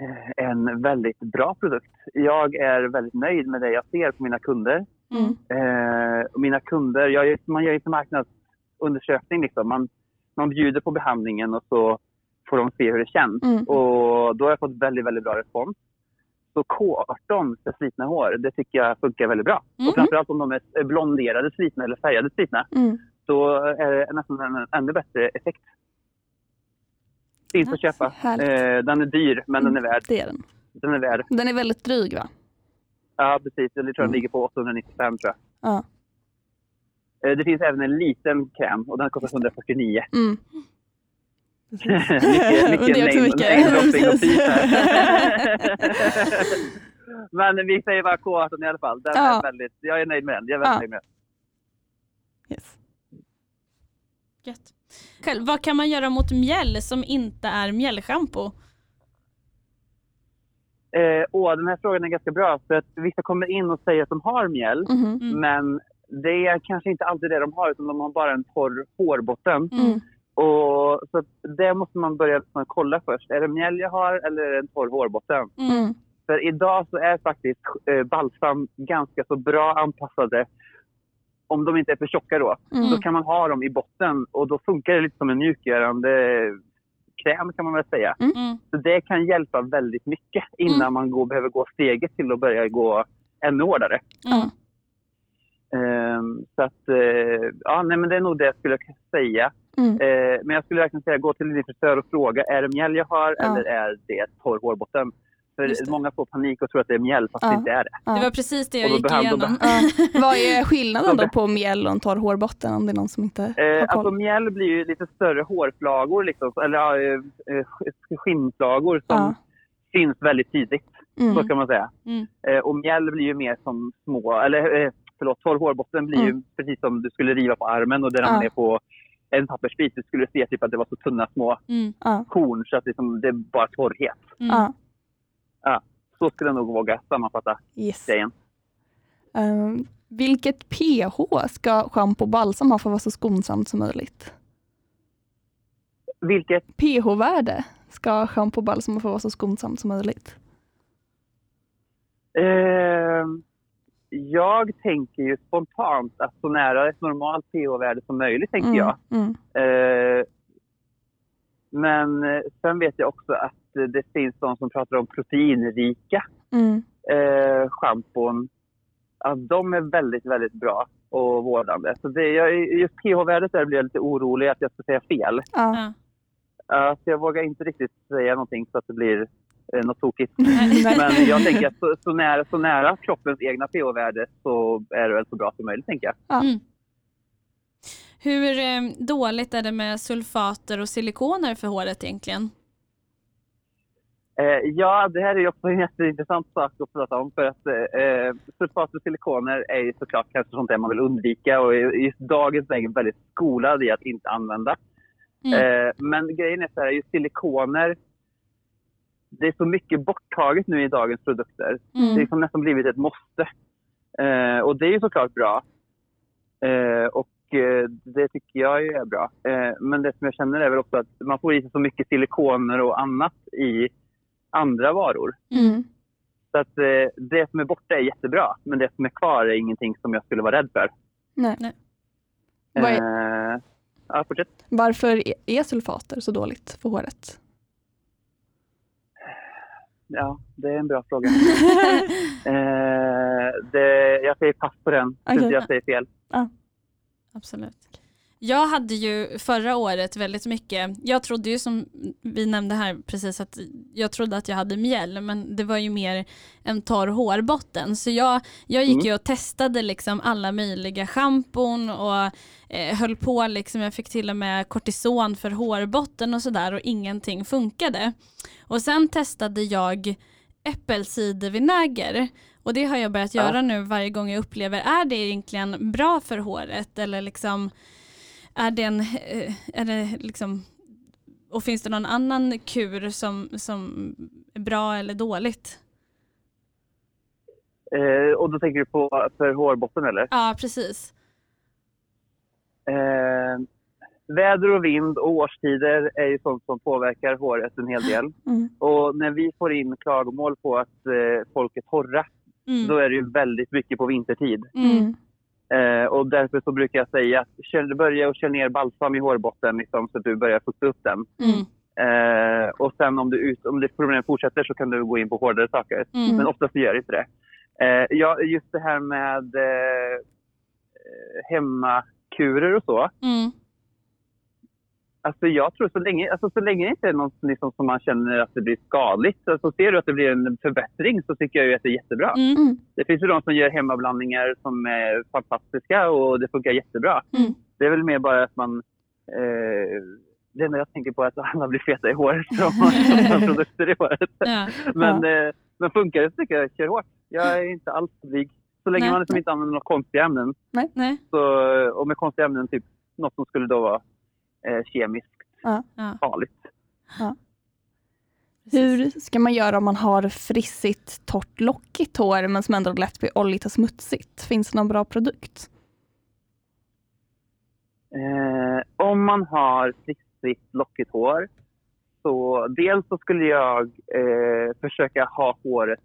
eh, en väldigt bra produkt. Jag är väldigt nöjd med det jag ser på mina kunder. Mm. Eh, och mina kunder, jag, gör- man gör ju en marknadsundersökning. Liksom. Man, man bjuder på behandlingen och så får de se hur det känns. Mm. Och då har jag fått väldigt, väldigt bra respons. Så K18 för slitna hår, det tycker jag funkar väldigt bra. Mm. Och framförallt om de är blonderade slitna eller färgade slitna Mm. så är det nästan en ännu bättre effekt. Finns att Nice. köpa. Härligt. Eh, den är dyr, men den är värd. Det är den. Den är värd. Den är väldigt dryg va? Ja, precis. Jag tror den Mm. ligger på 895 tror jag. Ja. Eh, det finns även en liten kräm och den kostar 149. Mm. mycket också name- mycket. name-dropping och. Men vi säger bara K18 i alla fall. Den Ja. är väldigt, jag är nöjd med den. Jag är väldigt Ja. nöjd med den. Yes. Gött. Själv, vad kan man göra mot mjäll som inte är mjällschampo? Eh, åh, den här frågan är ganska bra. För att vissa kommer in och säger att de har mjäll. Mhm. Mm. Men det är kanske inte alltid det de har, utan de har bara en torr hårbotten. Mm. Och, så det måste man börja liksom kolla först. Är det mjäll jag har eller är det en torr hårbotten? Mm. Mm. För idag så är faktiskt eh, balsam ganska så bra anpassade. Om de inte är för tjocka då. Mm. Då kan man ha dem i botten och då funkar det lite som en mjukgörande kräm kan man väl säga. Mm. Så det kan hjälpa väldigt mycket innan Mm. man går, behöver gå steget till att börja gå ännu hårdare. Mm. Ehm, så att, eh, ja, nej, men det är nog det jag skulle säga. Mm. Eh, men jag skulle verkligen säga, gå till din frisör och fråga, är det mjäll jag har Ja. eller är det torr hårbotten? För många får panik och tror att det är mjäll fast Ja. det inte är det. Ja. Det var precis det jag gick igenom. Vad är skillnaden då på mjäll och en torr hårbotten om det är någon som inte Eh, har koll? alltså mjäll blir ju lite större hårflagor, liksom, eller eh, eh, skinnflagor som Ja. syns väldigt tydligt, så Mm. kan man säga. Mm. Eh, och mjäll blir ju mer som små, eller eh, förlåt, torr hårbotten blir Mm. ju precis som du skulle riva på armen och det Ja. ramlar ner på en pappersbit. Du skulle se typ att det var så tunna små Mm. Ja. korn så att liksom, det är bara torrhet. Mm. Ja. Så skulle jag nog våga sammanfatta Yes. grejen. Um, vilket pH ska schampo och balsam ha för att vara så skonsamt som möjligt? Vilket, pH-värde ska schampo och balsam ha för att vara så skonsamt som möjligt? eh, jag tänker ju spontant att så nära ett normalt pH-värde som möjligt, tänker Mm, jag. Mm. Eh, men eh, sen vet jag också att det finns de som pratar om proteinrika Mm. eh, schampon. Att de är väldigt, väldigt bra och vårdande. Så det, jag, just pH-värdet där blir jag lite orolig att jag ska säga fel. Ja. Uh, så jag vågar inte riktigt säga någonting så att det blir eh, något tokigt. Men jag tänker att så, så, nära, så nära kroppens egna pH-värde så är det väl så bra som möjligt, tänker jag. Mm. Hur eh, dåligt är det med sulfater och silikoner för håret egentligen? Eh, ja, det här är ju också en jätteintressant sak att prata om för att eh, sulfat och silikoner är ju såklart kanske sånt där man vill undvika och är i dagens läge väldigt skolad i att inte använda. Mm. Eh, men grejen är så här, just silikoner, det är så mycket borttaget nu i dagens produkter. Mm. Det är som nästan blivit ett måste. Eh, och det är ju såklart bra. Eh, och eh, det tycker jag ju är bra. Eh, men det som jag känner är väl också att man får i sig så mycket silikoner och annat i andra varor. Mm. Så att eh, det som är borta är jättebra, men det som är kvar är ingenting som jag skulle vara rädd för. Nej. Nej. Är, Eh, ja, varför är- är sulfater så dåligt för håret? Ja, det är en bra fråga. eh, det, jag säger pass på den, tills jag säger fel. Absolut. Jag hade ju förra året väldigt mycket, jag trodde ju som vi nämnde här precis att jag trodde att jag hade mjäll men det var ju mer en torr hårbotten så jag, jag gick Mm. ju och testade liksom alla möjliga schampon och eh, höll på liksom, jag fick till och med kortison för hårbotten och sådär och ingenting funkade. Och sen testade jag äppelcidervinäger och det har jag börjat Ja. göra nu varje gång jag upplever, är det egentligen bra för håret eller liksom är det en, eh, är det liksom och finns det någon annan kur som, som är bra eller dåligt? Eh, och då tänker du på för hårbotten eller? Ja, precis. Eh, väder och vind och årstider är ju sånt som påverkar håret en hel del. Mm. Och när vi får in klagomål på att eh, folk är torra, Mm. då är det ju väldigt mycket på vintertid. Mm. Eh, och därför så brukar jag säga att kör, börja och kör ner balsam i hårbotten liksom, så att du börjar fukta upp den. Mm. Eh, och sen om, du ut, om det problemet fortsätter så kan du gå in på hårdare saker. Mm. Men oftast gör det inte det. Eh, ja, just det här med eh, hemmakurer och så. Mm. Alltså jag tror så länge, alltså så länge det inte är något liksom som man känner att det blir skadligt. Alltså ser du att det blir en förbättring så tycker jag ju att det är jättebra. Mm. Mm. Det finns ju de som gör hemmablandningar som är fantastiska och det funkar jättebra. Mm. Det är väl mer bara att man... Eh, det enda jag tänker på är att alla blir feta i håret om man har produkter i håret. Ja. Men, eh, men funkar det så tycker jag kör hårt. Jag är inte alls blyg. Så länge Nej. man liksom inte använder några konstiga ämnen. Nej. Så, och med konstiga ämnen, typ något som skulle då vara eh, kemiskt Ja. Ja. farligt. Precis. Hur ska man göra om man har frissigt, torrt, lockigt hår men som ändå lätt blir oljigt och smutsigt? Finns det någon bra produkt? Eh, om man har frissigt, lockigt hår så dels så skulle jag eh, försöka ha håret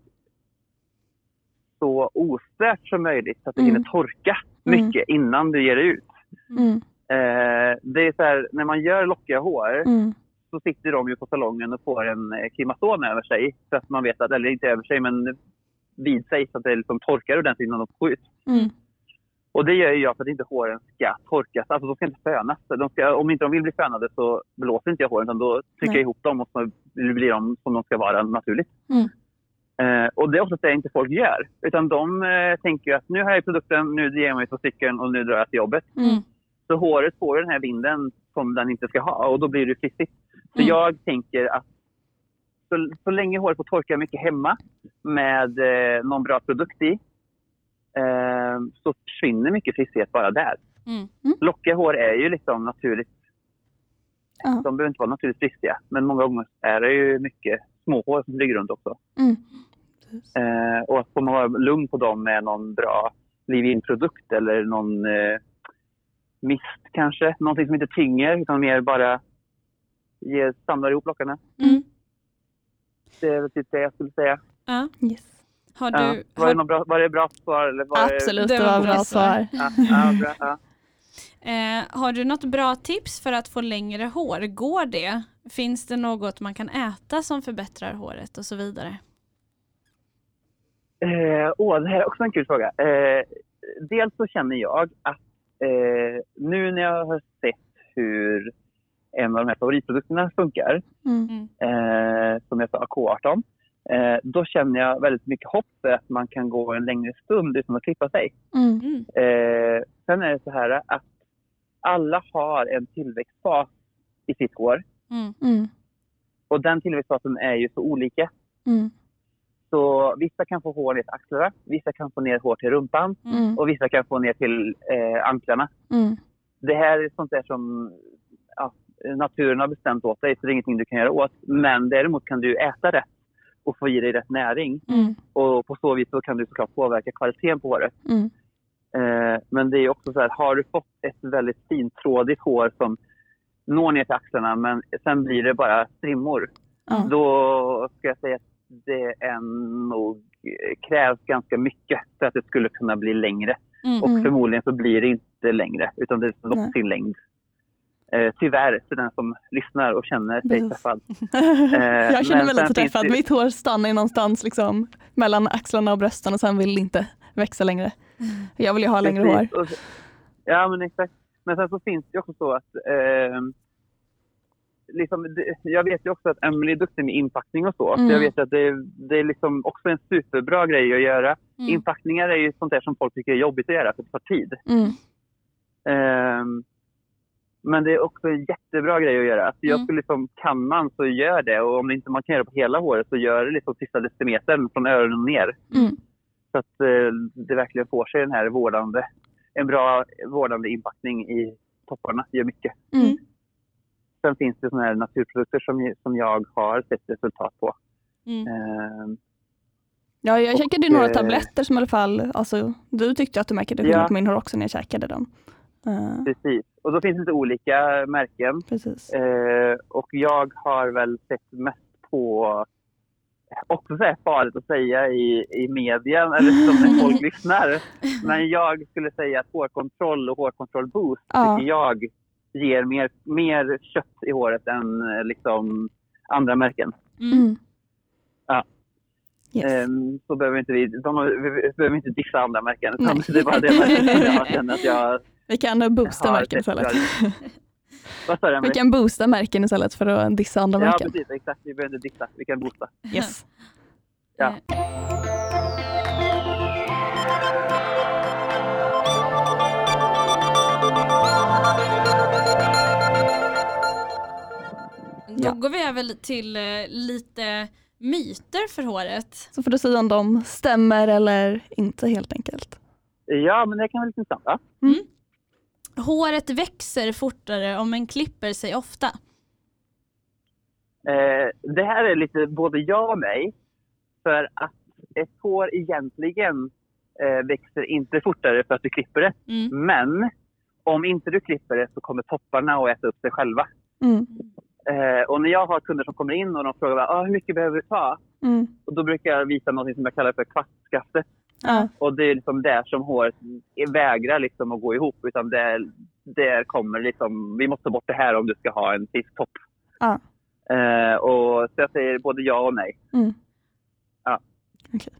så ostört som möjligt så att det Mm. hinner torka Mm. mycket innan du ger det ut. Mm. Eh, det är så här, när man gör lockiga hår Mm. så sitter de ju på salongen och får en eh, klimason över sig. Så att man vet att, eller inte över sig, men vid sig så att det liksom torkar ordentligt innan de ut. Mm. Och det gör jag för att inte håren ska torkas. Alltså de ska inte fönas. De ska, om inte de vill bli fönade så blåser inte jag håren utan då trycker Nej. jag ihop dem och så blir de som de ska vara naturligt. Mm. Eh, och det är oftast det inte folk gör. Utan de eh, tänker att nu har jag produkten, nu ger jag mig på cykeln och nu drar jag till jobbet. Mm. Så håret får den här vinden som den inte ska ha och då blir det frissigt. Så Mm. jag tänker att så, så länge håret får torka mycket hemma med eh, någon bra produkt i eh, så försvinner mycket frissighet bara där. Mm. Lockiga hår är ju liksom naturligt. Ja. De behöver inte vara naturligt frissiga men många gånger är det ju mycket småhår som ligger runt också. Mm. Eh, och att man vara lugn på dem med någon bra leave-in-produkt eller någon eh, mist kanske. Någonting som inte tynger utan mer bara ger, samlar ihop lockarna. Mm. Det är väl typ det jag skulle säga. Ja. Yes. Har Ja. du, Var, det har, något bra, var det bra svar? Eller var Absolut, Det det var var bra svar. Det, ja, ja, bra, ja. eh, har du något bra tips för att få längre hår? Går det? Finns det något man kan äta som förbättrar håret och så vidare? Eh, åh, det här är också en kul fråga. Eh, dels så känner jag att eh, nu när jag har sett hur en av de här favoritprodukterna funkar, Mm. eh, som jag sa, K18, eh, då känner jag väldigt mycket hopp för att man kan gå en längre stund utan att klippa sig. Mm. Mm. Eh, sen är det så här att alla har en tillväxtfas i sitt hår. Mm. Mm. Och den tillväxtfasen är ju så olika. Så vissa kan få hår ner till axlarna, vissa kan få ner hår till rumpan Mm. och vissa kan få ner till eh, anklarna. Mm. Det här är sånt där som ja, naturen har bestämt åt dig, så det är ingenting du kan göra åt. Men däremot kan du äta rätt och få i dig rätt näring. Mm. Och på så vis så kan du såklart påverka kvaliteten på håret. Mm. Eh, men det är också så här, har du fått ett väldigt fintrådigt hår som når ner till axlarna men sen blir det bara strimmor. Då ska jag säga att det är nog, krävs ganska mycket för att det skulle kunna bli längre. Mm. Och Mm. förmodligen så blir det inte längre utan det är något sin längd. Eh, tyvärr för den som lyssnar och känner sig Precis. träffad. jag känner mig lite träffad. det- Mitt hår stannar någonstans liksom, mellan axlarna och brösten och sen vill inte växa längre. Jag vill ju ha längre hår. Precis. Så- Ja, men exakt. Men sen så finns det också så att... Eh, liksom, det, jag vet ju också att Emily är duktig med inpackning och så. Mm. Så jag vet att det, det är liksom också en superbra grej att göra. Mm. Inpackningar är ju sånt där som folk tycker är jobbigt att göra för det tar tid. Mm. Ehm, men det är också en jättebra grej att göra. Alltså jag Mm. skulle liksom, kan man så gör det. Och om inte man kan göra det på hela håret så gör det liksom sista decimetern från öronen ner. Mm. Så att eh, det verkligen får sig den här vårdande, en bra vårdande inpackning i topparna. gör mycket. Sen finns det såna här naturprodukter som, som jag har sett resultat på. Mm. Ehm, Ja, jag Och, käkade några eh, tabletter som i alla fall, alltså, du tyckte att du märkte skillnad Ja. på min hår också när jag käkade dem. Eh, precis. Och då finns det lite olika märken. precis. Eh, och jag har väl sett mest på, också så här farligt att säga i, i media eller som när folk lyssnar. Men jag skulle säga att hårkontroll och hårkontroll boost Ja. tycker jag ger mer, mer kött i håret än eh, liksom andra märken. Mm. Ja. Yes. Ehm, så behöver inte vi, de, vi, behöver inte dissa andra märken. Utan det är bara det märket jag känner att jag Vi kan eh, boosta märken istället. Vad Vi kan boosta märken istället för att dissa andra Ja märken. precis, exakt. Vi behöver inte dissa, vi kan boosta. Yes. Ja. Då Ja. går vi över till eh, lite myter för håret. Så får du säga om de stämmer eller inte helt enkelt. Ja, men det kan vara lite intressant. Va? Håret växer fortare om en klipper sig ofta. Eh, det här är lite både ja och nej. För att ett hår egentligen eh, växer inte fortare för att du klipper det. Mm. Men om inte du klipper det så kommer topparna att äta upp sig själva. Mm. Eh, och när jag har kunder som kommer in och de frågar ah, hur mycket behöver du ta? Mm. Och då brukar jag visa något som jag kallar för kvastskaftet. Ja. Och det är liksom där som håret vägrar liksom att gå ihop. Utan där, där kommer liksom, vi måste ta bort det här om du ska ha en fisktopp. Ja. Eh, och så jag säger både ja och nej. Mm. Ja. Okej.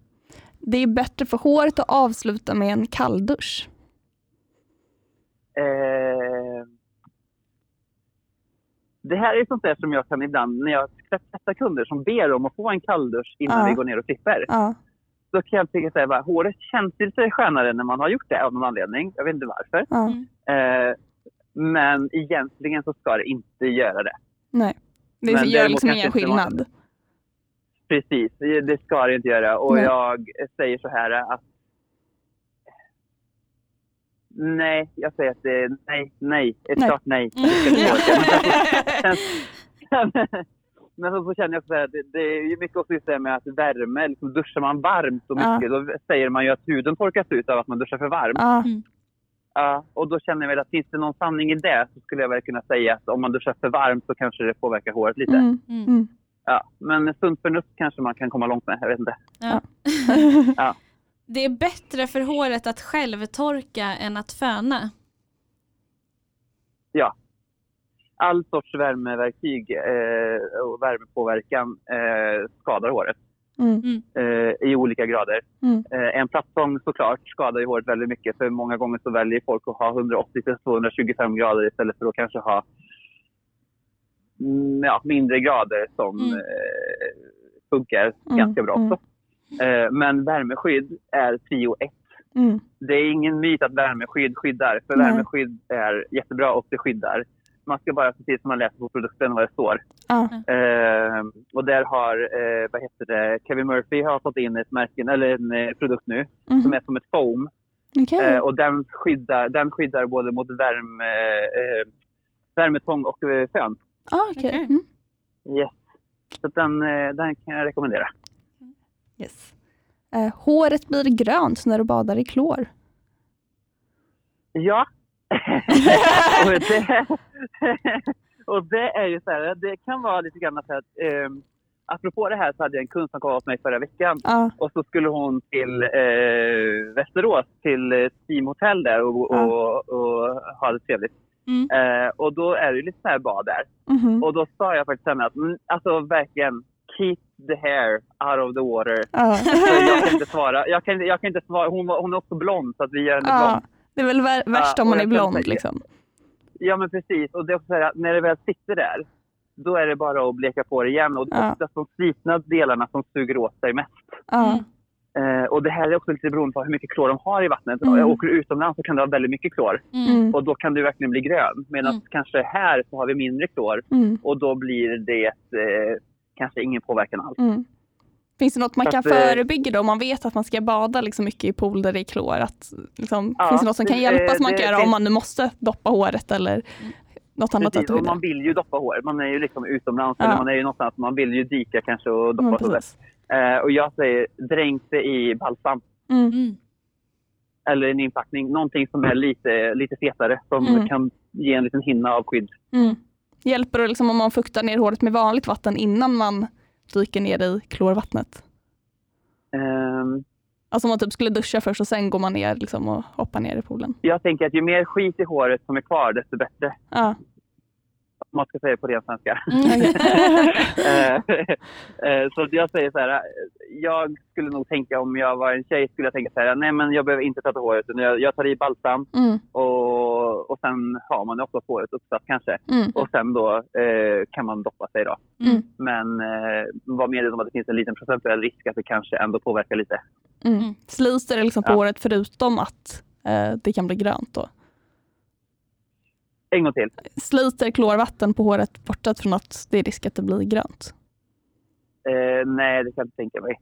Det är bättre för håret att avsluta med en kalldusch. Eh, det här är sånt där som jag kan ibland, när jag träffar kunder som ber om att få en kalldusch innan Ja. vi går ner och klipper. Ja. Då kan jag tycka att håret känns lite skönare när man har gjort det av någon anledning. Jag vet inte varför. Ja. Mm. Eh, men egentligen så ska det inte göra det. Nej. Det Men gör liksom ingen skillnad. Precis, det det ska det inte göra. Och Nej. jag säger så här att Nej, jag säger att det är nej, nej. Ett Nej. klart nej. Mm. Men- så, så känner jag också att det, det är ju mycket också just det med att värme, liksom duschar man varmt så Ja. mycket, då säger man ju att huden torkas ut av att man duschar för varmt. Ja. Ja, och då känner jag väl att finns det någon sanning i det så skulle jag väl kunna säga att om man duschar för varmt så kanske det påverkar håret lite. Mm. Mm. Mm. Ja, men sunt förnuft kanske man kan komma långt med, jag vet inte. Ja. Det är bättre för håret att självtorka än att föna. All sorts värmeverktyg eh, och värmepåverkan eh, skadar håret Mm. eh, i olika grader. Mm. Eh, en plattång såklart skadar ju håret väldigt mycket för många gånger så väljer folk att ha 180 till 225 grader istället för att kanske ha mm, ja, mindre grader som Mm. eh, funkar Mm, ganska bra mm. också. Eh, men värmeskydd är prio ett Mm. Det är ingen myt att värmeskydd skyddar, för Nej. värmeskydd är jättebra och det skyddar. Man ska bara se till som man läser på produkten vad det står. Ja. Eh, och där har, eh, vad heter det, Kevin Murphy har fått in ett märke, eller en eh, produkt nu Mhm. som är som ett foam. Okej. Eh, och den skyddar, den skyddar både mot värme, eh, värmetång och fön. Ah. Okej. Mm. Yes. Så den, den kan jag rekommendera. Yes. Eh, håret blir grönt när du badar i klor. Ja. och, det, och det är ju så här, det kan vara lite grann så att, eh, apropå det här så hade jag en kund som kom hos mig förra veckan Ja. och så skulle hon till eh, Västerås, till eh, Steam Hotel där och, Ja. och, och ha det trevligt. Mm. Eh, och då är det ju lite så här bad där. Mhm. Och då sa jag faktiskt till henne att, mm, alltså verkligen, keep the hair out of the water. Ja. Så jag kan inte svara. Jag kan, jag kan inte svara. Hon, hon är också blond så att vi gör henne Ja. blond. Det är väl vär- värst om man är jag blond säga- liksom. Ja men precis. Och det är också så här, att när det väl sitter där, då är det bara att bleka på det igen. Och Ja. oftast de slitna delarna som suger åt sig mest. Ja. Eh, och det här är också lite beroende på hur mycket klor de har i vattnet. Mm. Mm. Åker utomlands så kan du ha väldigt mycket klor. Mm. Mm. Och då kan du verkligen bli grön. Medan Mm. kanske här så har vi mindre klor. Mm. Och då blir det eh, kanske ingen påverkan alls. Mm. Finns det något man Så kan att, eh, förebygga då om man vet att man ska bada liksom mycket i pool där det är klor? Att, liksom, Ja, finns det något som kan det- hjälpa som man det kan göra om finns- man nu måste doppa håret eller något annat Precis, att man vill ju doppa håret. Man är ju liksom utomlands Ja. eller man är ju någonstans. Man vill ju dika kanske och doppa Mm, precis. eh, Och jag säger dränk det i balsam. Mm. Mm. Eller en inpackning. Någonting som är lite, lite fetare. Som Mm. kan ge en liten hinna av skydd. Hjälper det liksom om man fuktar ner håret med vanligt vatten innan man dyker ner i klorvattnet? Ehm, Alltså om man typ skulle duscha först och sen går man ner liksom och hoppar ner i poolen. jag tänker att ju mer skit i håret som är kvar, desto bättre. Ja. Man ska säga på ren svenska. okej. Eh, eh, så jag säger så här. Jag skulle nog tänka om jag var en tjej skulle jag tänka så här. Nej men jag behöver inte tvätta håret. utan Jag, jag tar i balsam Mm. och, och sen har man också håret uppsatt kanske. Mm. Och sen då eh, kan man doppa sig då. Mm. Men eh, var medveten om att det finns en liten procentuell risk att det kanske ändå påverkar lite. Mm. Mm. Sliter det liksom på Ja. håret förutom att eh, det kan bli grönt då? En gång till. Sliter klorvatten på håret bortsett från att det är risk att det blir grönt? Eh, nej, det kan jag inte tänka mig.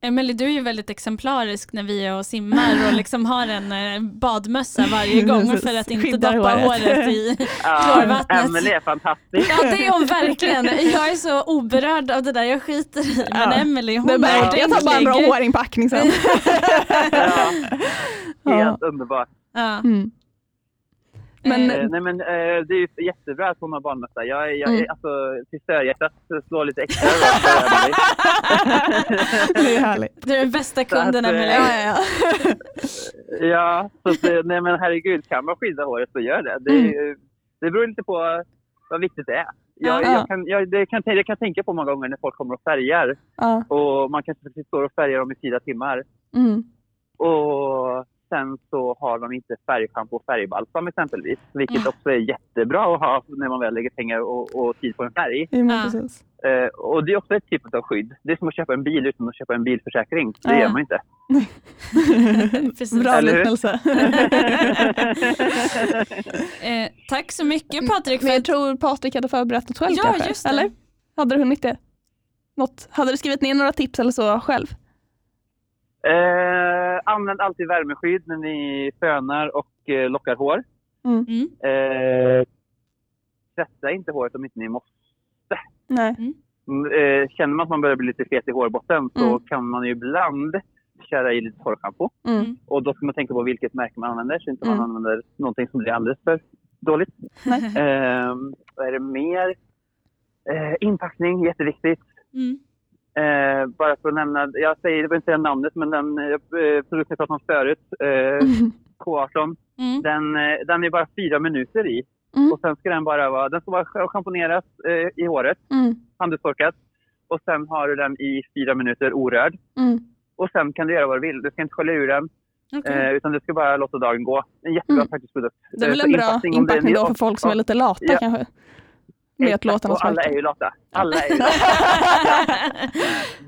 Emelie, du är ju väldigt exemplarisk när vi är och simmar och liksom har en eh, badmössa varje gång för att inte Skyddar doppa håret. håret i Ja, Klorvattnet. Emelie är fantastisk. Ja det är hon verkligen. Jag är så oberörd av det där, jag skiter i. Men Ja. Emelie hon Det är är jag tar bara en bra ordentlig. hårinpackning sen. Ja, Ja. helt underbart. Ja. Mm. Men, Eh, nej, men, eh, det är ju jättebra att hon har barnmössa. Jag, jag, Mm. alltså, till störhjärtat slår lite extra det är härligt. Du är den bästa kunden eh, Emelie. Ja, ja, ja. Så att, eh, nej men herregud, kan man skydda håret så gör det. Det, är ju- det beror lite på vad viktigt det är. Jag, Ja. jag, kan, jag, det kan, jag kan tänka på många gånger när folk kommer och färgar ja. och man kanske står och färgar dem i fyra timmar Mm. och sen så har de inte färgschampo och färgbalsam exempelvis, vilket Mm. också är jättebra att ha när man väl lägger pengar och, och tid på en färg. Ja. precis. Eh, och det är också ett typ av skydd. Det är som att köpa en bil utan att köpa en bilförsäkring. Det Ja. gör man inte. Bra liknelse. Eh, tack så mycket Patrik. Men För jag att, tror Patrik hade förberett något själv ja, kanske? just det. Eller? Hade du hunnit det? Något? Hade du skrivit ner några tips eller så själv? Eh, använd alltid värmeskydd när ni fönar och eh, lockar hår. Mm. Mm. Eh, tvätta inte håret om inte ni måste. Nej. Mm, Eh, känner man att man börjar bli lite fet i hårbotten så Mm. kan man ju ibland köra i lite torrschampo. Mm. Och då ska man tänka på vilket märke man använder så inte Mm. man använder någonting som blir alldeles för dåligt. Nej. Eh, vad är det mer? Eh, inpackning, jätteviktigt. Mm. Eh, bara för att nämna, jag säger, jag behöver inte säga namnet, men den eh, produkten jag pratade om förut, eh, Mm. K18, Mm. den, eh, den är bara fyra minuter i. Mm. Och sen ska den bara vara, den ska vara sch- schamponeras eh, i håret, Mm. handdukstorkat. Och sen har du den i fyra minuter orörd. Mm. Och sen kan du göra vad du vill. Du ska inte skölja ur den, Okej. eh, utan du ska bara låta dagen gå. En jättebra Mm. praktisk produkt. Det är väl Eh, en bra inpackning då för folk som är lite lata Ja. kanske? Med att Exakt, något och alla är ju lata. Alla är ju lata.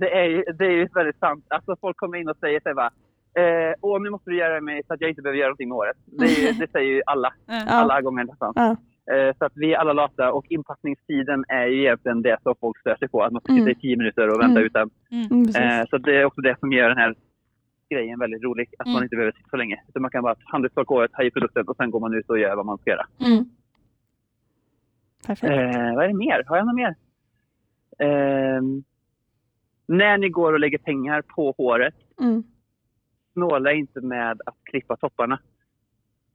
det, är, ju- det är ju väldigt sant. Alltså folk kommer in och säger så här, va, Eh, och nu måste du göra det med så att jag inte behöver göra någonting med håret. Det, ju- det säger ju alla, alla gånger nästan. Ja. Eh, så att vi är alla lata och inpackningstiden är ju egentligen det som folk stör sig på. Att man ska Mm. sitta i tio minuter och vänta Mm. utan. Mm, precis. Eh, så det är också det som gör den här grejen väldigt rolig. Att Mm. man inte behöver sitta så länge. Utan man kan bara handelstorka håret, ha i produkten och sen går man ut och gör vad man ska göra. Perfekt. Eh, vad är det mer? Har jag något mer? Ehm, när ni går och lägger pengar på håret, Mm. snåla inte med att klippa topparna.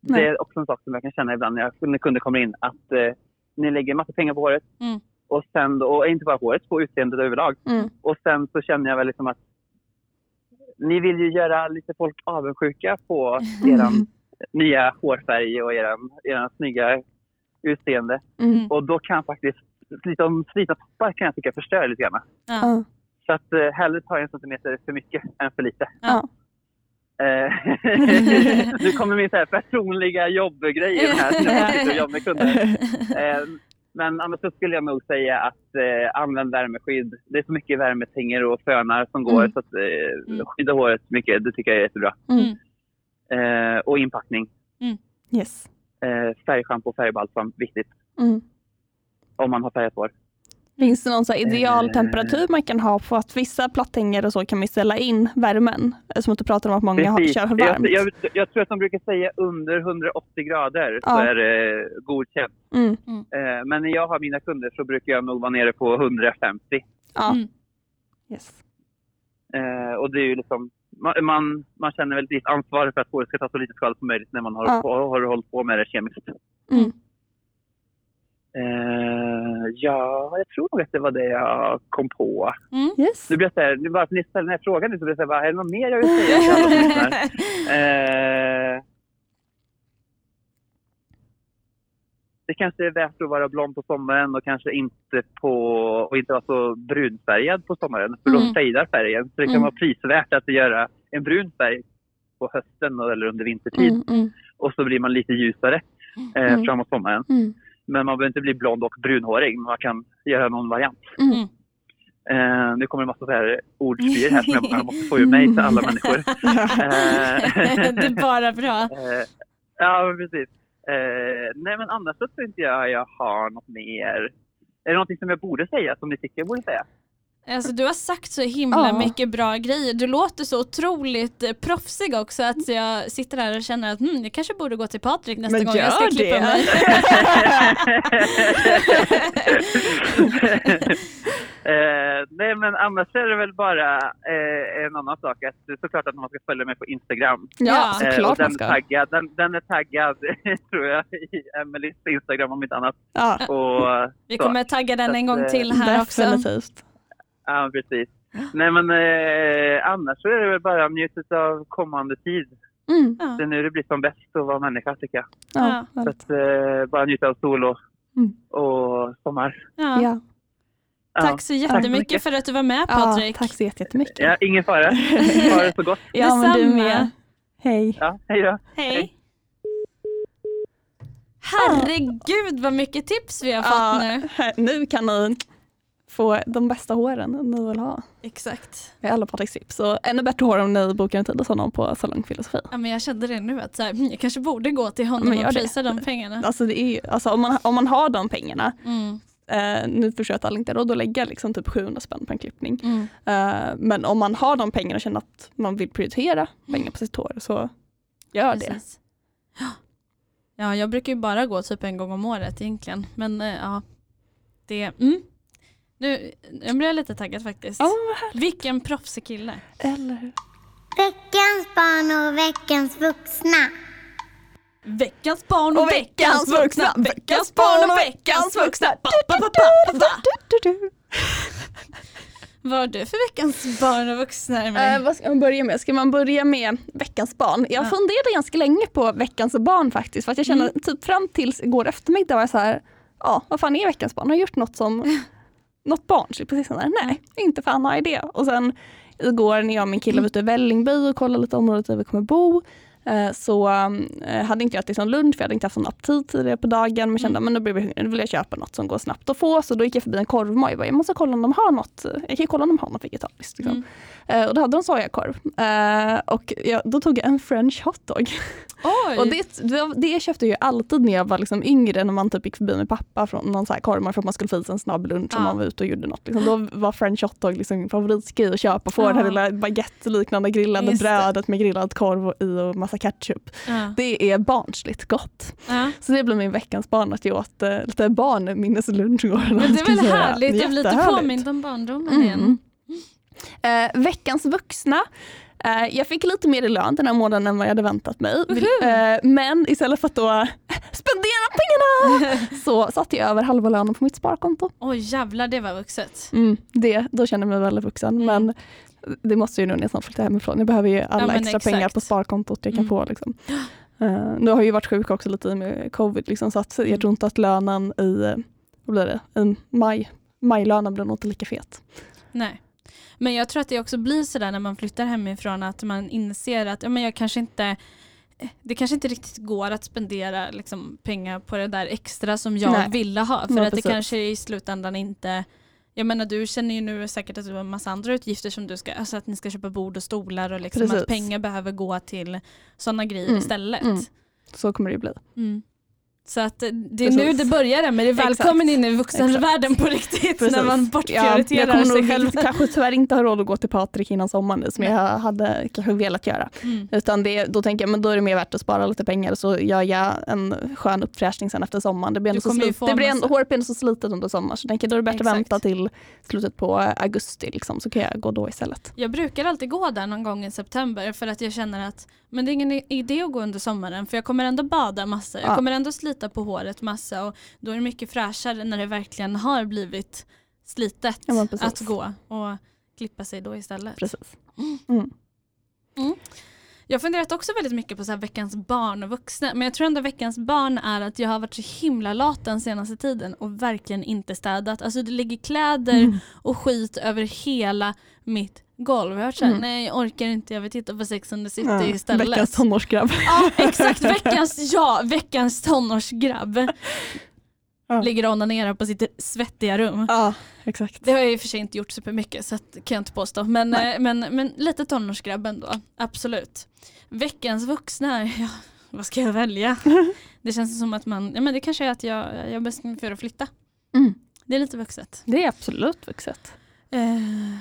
Nej. Det är också en sak som jag kan känna ibland när, jag, när kunder kommer in. Att eh, ni lägger massa pengar på håret. Mm. Och sen, och inte bara håret, på utseendet överlag. Mm. Och sen så känner jag väl liksom att ni vill ju göra lite folk avundsjuka på eran nya hårfärg och eran, eran snygga utseende. Mm. Och då kan faktiskt slita, slita toppar kan jag tycka förstör lite grann. Ja. Så att eh, hellre ta en centimeter för mycket än för lite. Ja. Eh, nu kommer min så här personliga jobbgrej i den här när man sitter och jobbar med kunder. Eh, men annars så skulle jag nog säga att eh, använd värmeskydd. Det är så mycket värmetänger och fönar som går Mm. så att eh, Mm. skydda håret mycket. Det tycker jag är jättebra. Mm. Eh, och inpackning. Yes. Eh, färgschampo och färgbalsam, viktigt. Mm. Om man har färgat hår. Finns det någon så idealtemperatur man kan ha på att vissa platthängare och så kan vi ställa in värmen? Som att du pratar om att många har, kör för jag, varmt. jag, jag tror att de brukar säga under 180 grader så Ja. är det godkänt. Mm. Eh, men när jag har mina kunder så brukar jag nog vara nere på 150. Ja. Mm. Yes. Eh, och det är ju liksom, man, man, känner väl ett ansvar för att håret ska ta så lite skada som möjligt när man har, Ja. på, har hållit på med det kemiskt. Mm. Eh, ja, jag tror nog att det var det jag kom på. Mm. Yes. Nu blir jag så här, nu bara för att ni ställer den här frågan nu så blir jag så här, är det något mer jag vill säga till alla som lyssnar? Eh, det kanske är värt att vara blond på sommaren och kanske inte på och inte vara så brunfärgad på sommaren. För Mm. de fejdar färgen. Så det kan Mm. vara prisvärt att göra en brun färg på hösten eller under vintertid. Mm, mm, Och så blir man lite ljusare eh, Mm. framåt sommaren. mm, Men man behöver inte bli blond och brunhårig. Men man kan göra någon variant. mm. Eh, nu kommer det en massa så här ordspyr här som jag bara måste få ur mig till alla människor. Eh, det är bara bra. Eh, ja, precis. Eh, nej, men annars så tror inte jag jag har något mer. Är det någonting som jag borde säga, som ni tycker jag borde säga? Alltså, du har sagt så himla Ja. mycket bra grejer. Du låter så otroligt eh, proffsig också att jag sitter här och känner att hmm, jag kanske borde gå till Patrik nästa Men gång jag ska gör klippa det. mig. Eh, nej, men annars är det väl bara eh, en annan sak. Att det är såklart att man ska följa mig på Instagram. Ja. Eh, såklart den, man ska. är taggad, den, den är taggad, tror jag, i Emelies Instagram om inte annat. Ja, Och, Vi så. kommer tagga den en gång eh, till här också. definitivt. Ja, precis. Nej, men eh, annars så är det väl bara njut av kommande tid. Mm. Ja. Det är nu det blir som bäst att vara människa, tycker jag. Ja, Så att, eh, bara njuta av sol och, Mm. och sommar. Ja. Ja. Ja. Tack så jättemycket mycket. för att du var med ja, Patrik. tack så jätte- jättemycket. Ja, ingen fara. Ha det så gott. Ja, men du Detsamma. med. Hej. Ja, hej då. Hej. Herregud vad mycket tips vi har fått nu. här- nu kan ni få de bästa håren ni vill ha. Exakt. Med alla Patriks tips. Och ännu bättre hår om ni bokar en tid hos honom på Salong Filosofi. Ja, men jag kände det nu att så här, hmm, jag kanske borde gå till honom och prisa de pengarna. Alltså, det är ju, alltså om, man, om man har de pengarna, Mm, eh, nu förstår jag att alla inte har råd att lägga liksom typ 700 spänn på en klippning. mm. Eh, men om man har de pengarna och känner att man vill prioritera pengar på sitt hår så gör det. Precis. Ja, jag brukar ju bara gå typ en gång om året egentligen. Men eh, ja, det... Mm. Nu, nu blir jag lite taggad faktiskt. Härligt. Vilken proffsig kille. Eller hur? Veckans barn och veckans vuxna. Veckans barn och, veckans vuxna. Veckans barn och veckans vuxna. Vad har du för veckans barn och vuxna? Eh, vad ska man börja med? Ska man börja med veckans barn? Jag Ja. funderade ganska länge på veckans barn faktiskt. För att jag kände typ fram tills igår eftermiddag var jag så här, ja vad fan är veckans barn? Har jag gjort något som något barnsligt? Precis sådär, nej inte fan har jag det. Och sen igår när jag och min kille var ute i Vällingby och kollade lite området där vi kommer bo så eh, hade inte jag ätit någon lunch för jag hade inte haft någon aptit tidigare på dagen men kände Mm. men nu blir jag hungrig, nu vill jag köpa något som går snabbt att få. Så då gick jag förbi en korvmoj och bara, jag måste kolla om de har något, jag kan kolla om de har något vegetariskt. Liksom. Mm. Eh, och då hade de sojakorv. Eh, och jag, då tog jag en french hotdog. Och det, det, det köpte jag ju alltid när jag var liksom yngre när man typ gick förbi med pappa från någon så här korvmoj för att man skulle få i sig en snabb lunch om Ja. man var ute och gjorde något. Liksom. Då var french hotdog liksom min favoritgrej att köpa. Få den här Ja. lilla baguette-liknande grillade Just det. brödet med grillad korv och i och massa ketchup. ja. Det är barnsligt gott. Ja. Så det blir min veckans barn att jag åt eh, lite barnminneslunch igår. Men det är väl säga. härligt, jag blir lite påmind om barndomen igen. Mm. Eh, veckans vuxna. Eh, jag fick lite mer i lön den här månaden än vad jag hade väntat mig. Woho! Eh, men istället för att då spendera pengarna så satte jag över halva lönen på mitt sparkonto. Oj jävlar det var vuxet. Mm, det, då känner jag mig väldigt vuxen. Mm. Men det måste ju nu snart flyttar hemifrån. Jag behöver ju alla men extra exakt. pengar på sparkontot jag kan Mm. få. Liksom. Eh, nu har jag ju varit sjuk också lite med covid liksom, så att Mm. jag tror inte att lönen i, vad blir det, i maj, majlönen blir nog inte lika fet. Nej. Men jag tror att det också blir sådär när man flyttar hemifrån att man inser att ja, men jag kanske inte det kanske inte riktigt går att spendera liksom, pengar på det där extra som jag Nej. ville ha. För Ja, att det precis. kanske i slutändan inte jag menar du känner ju nu säkert att du har en massa andra utgifter som du ska, alltså att ni ska köpa bord och stolar och liksom Precis. att pengar behöver gå till sådana grejer Mm, istället. mm. Så kommer det ju bli. Mm. Så att det är nu det börjar men det är välkommen in i vuxenvärlden på riktigt när Precis. man Ja, jag bortprioriterar kommer sig själv. kanske tyvärr inte ha råd att gå till Patrik innan sommaren nu, som jag hade kanske velat göra. Mm. Utan det, då tänker jag men då är det mer värt att spara lite pengar så gör jag en skön uppfräschning sen efter sommaren. Det blir ändå så, kommer få det blir ändå, håret blir ändå så slitet under sommaren så jag tänker då är det bättre att Exakt. vänta till slutet på augusti liksom, så kan jag gå då istället. Jag brukar alltid gå där någon gång i september för att jag känner att men det är ingen idé att gå under sommaren för jag kommer ändå bada massa, jag Ja. kommer ändå slita på håret massa och då är det mycket fräschare när det verkligen har blivit slitet Ja, att gå och klippa sig då istället. Precis. Mm. Jag har funderat också väldigt mycket på så här veckans barn och vuxna men jag tror ändå veckans barn är att jag har varit så himla lat den senaste tiden och verkligen inte städat. Alltså det ligger kläder Mm. och skit över hela mitt golv. Jag har såhär, Mm. nej jag orkar inte, jag vill titta på Sex and the City Ja, istället. Veckans tonårsgrabb. Ja exakt, veckans, ja, veckans tonårsgrabb. Ja. Ligger och onanerar på sitt svettiga rum. Ja, exakt. Det har jag i och för sig inte gjort supermycket så att, kan jag inte påstå. Men, Nej. eh, men, men lite tonårsgrabb ändå, absolut. Veckans vuxna, ja, vad ska jag välja? Det känns som att man, ja men det kanske är att jag, jag bestämmer mig för att flytta. Mm. Det är lite vuxet. Det är absolut vuxet. Eh,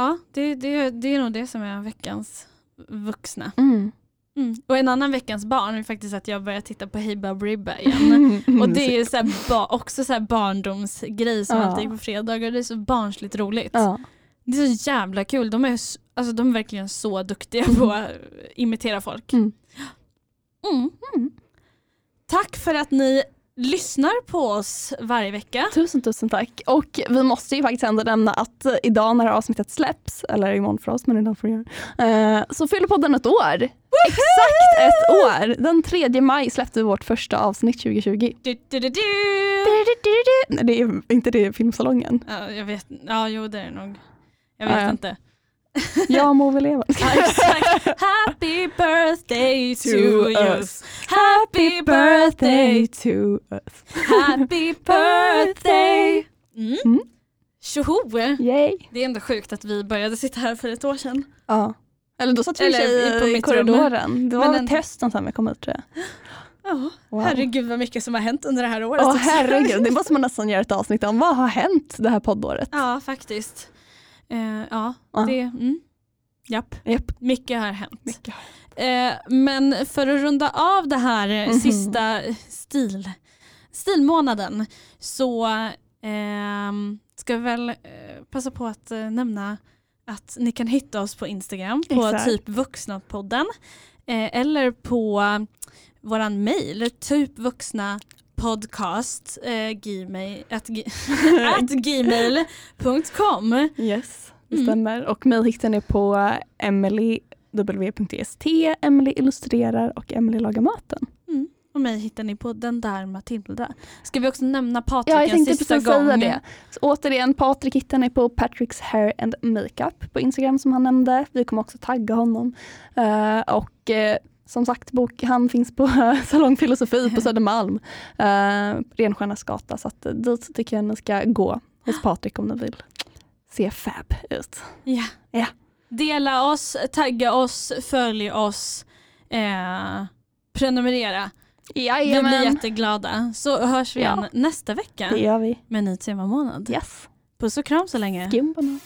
ja, det, det, det är nog det som är veckans vuxna. Mm. Mm. Och en annan veckans barn är faktiskt att jag börjar titta på Hey Baberiba igen. Och det är så här också så här barndomsgrej som Ja. alltid är på fredagar. Det är så barnsligt roligt. Ja. Det är så jävla kul. De är, alltså, de är verkligen så duktiga på att imitera folk. Mm. Mm. Tack för att ni lyssnar på oss varje vecka. Tusen tusen tack. Och vi måste ju faktiskt ändå nämna att idag när avsnittet släpps, eller imorgon för oss men idag för er, eh, så fyller podden ett år. Exakt ett år! Den 3 maj släppte vi vårt första avsnitt 2020. Du, du, du, du. Nej det är inte det filmsalongen. Ja, jag vet. Ja, jo det är det nog. Jag vet Ja, ja. inte. Jag må väl leva. Happy birthday to you. Happy birthday. to us. Happy birthday. Mm. Mm. Tjoho! Yay. Det är ändå sjukt att vi började sitta här för ett år sedan. Ja. Eller då satt vi i Eller i- i mitt korridoren. Det var Men ändå. hösten sen vi kom ut tror jag. Ja, Wow. herregud vad mycket som har hänt under det här året. Också. herregud, det måste man nästan göra ett avsnitt om. Vad har hänt det här poddåret? Ja, faktiskt. Eh, ja, Ja. det... Mm. Japp, Japp. mycket har hänt. Mycket. Eh, men för att runda av det här eh, Mhm. sista stil, stilmånaden så ehm, ska vi väl eh, passa på att eh, nämna att ni kan hitta oss på Instagram på Exakt. typ vuxnapodden eh, eller på våran mail typvuxna podcast eh, gmail, at, gi- at gmail.com. Yes, det Mm. stämmer. Och mig hittar ni på emily.w.st, Emily illustrerar och Emily lagar maten. Och mig hittar ni på den där Matilda. Ska vi också nämna Ja, jag Patrik en tänkte sista precis gång? säga det. Så återigen, Patrik hittar ni på Patricks hair and makeup på Instagram som han nämnde. Vi kommer också tagga honom. Eh, och eh, som sagt, bok, han finns på Salong Filosofi på Södermalm, eh, Renstjärnas gata. Så att, eh, dit tycker jag ni ska gå hos Patrik om ni vill se fab ut. Ja. Ja. Dela oss, tagga oss, följ oss, eh, prenumerera. Vi blir Jajamän, jätteglada. Så hörs vi Ja. igen nästa vecka det gör vi. med en ny temamånad. Yes. Puss och kram så länge. Skumbanan.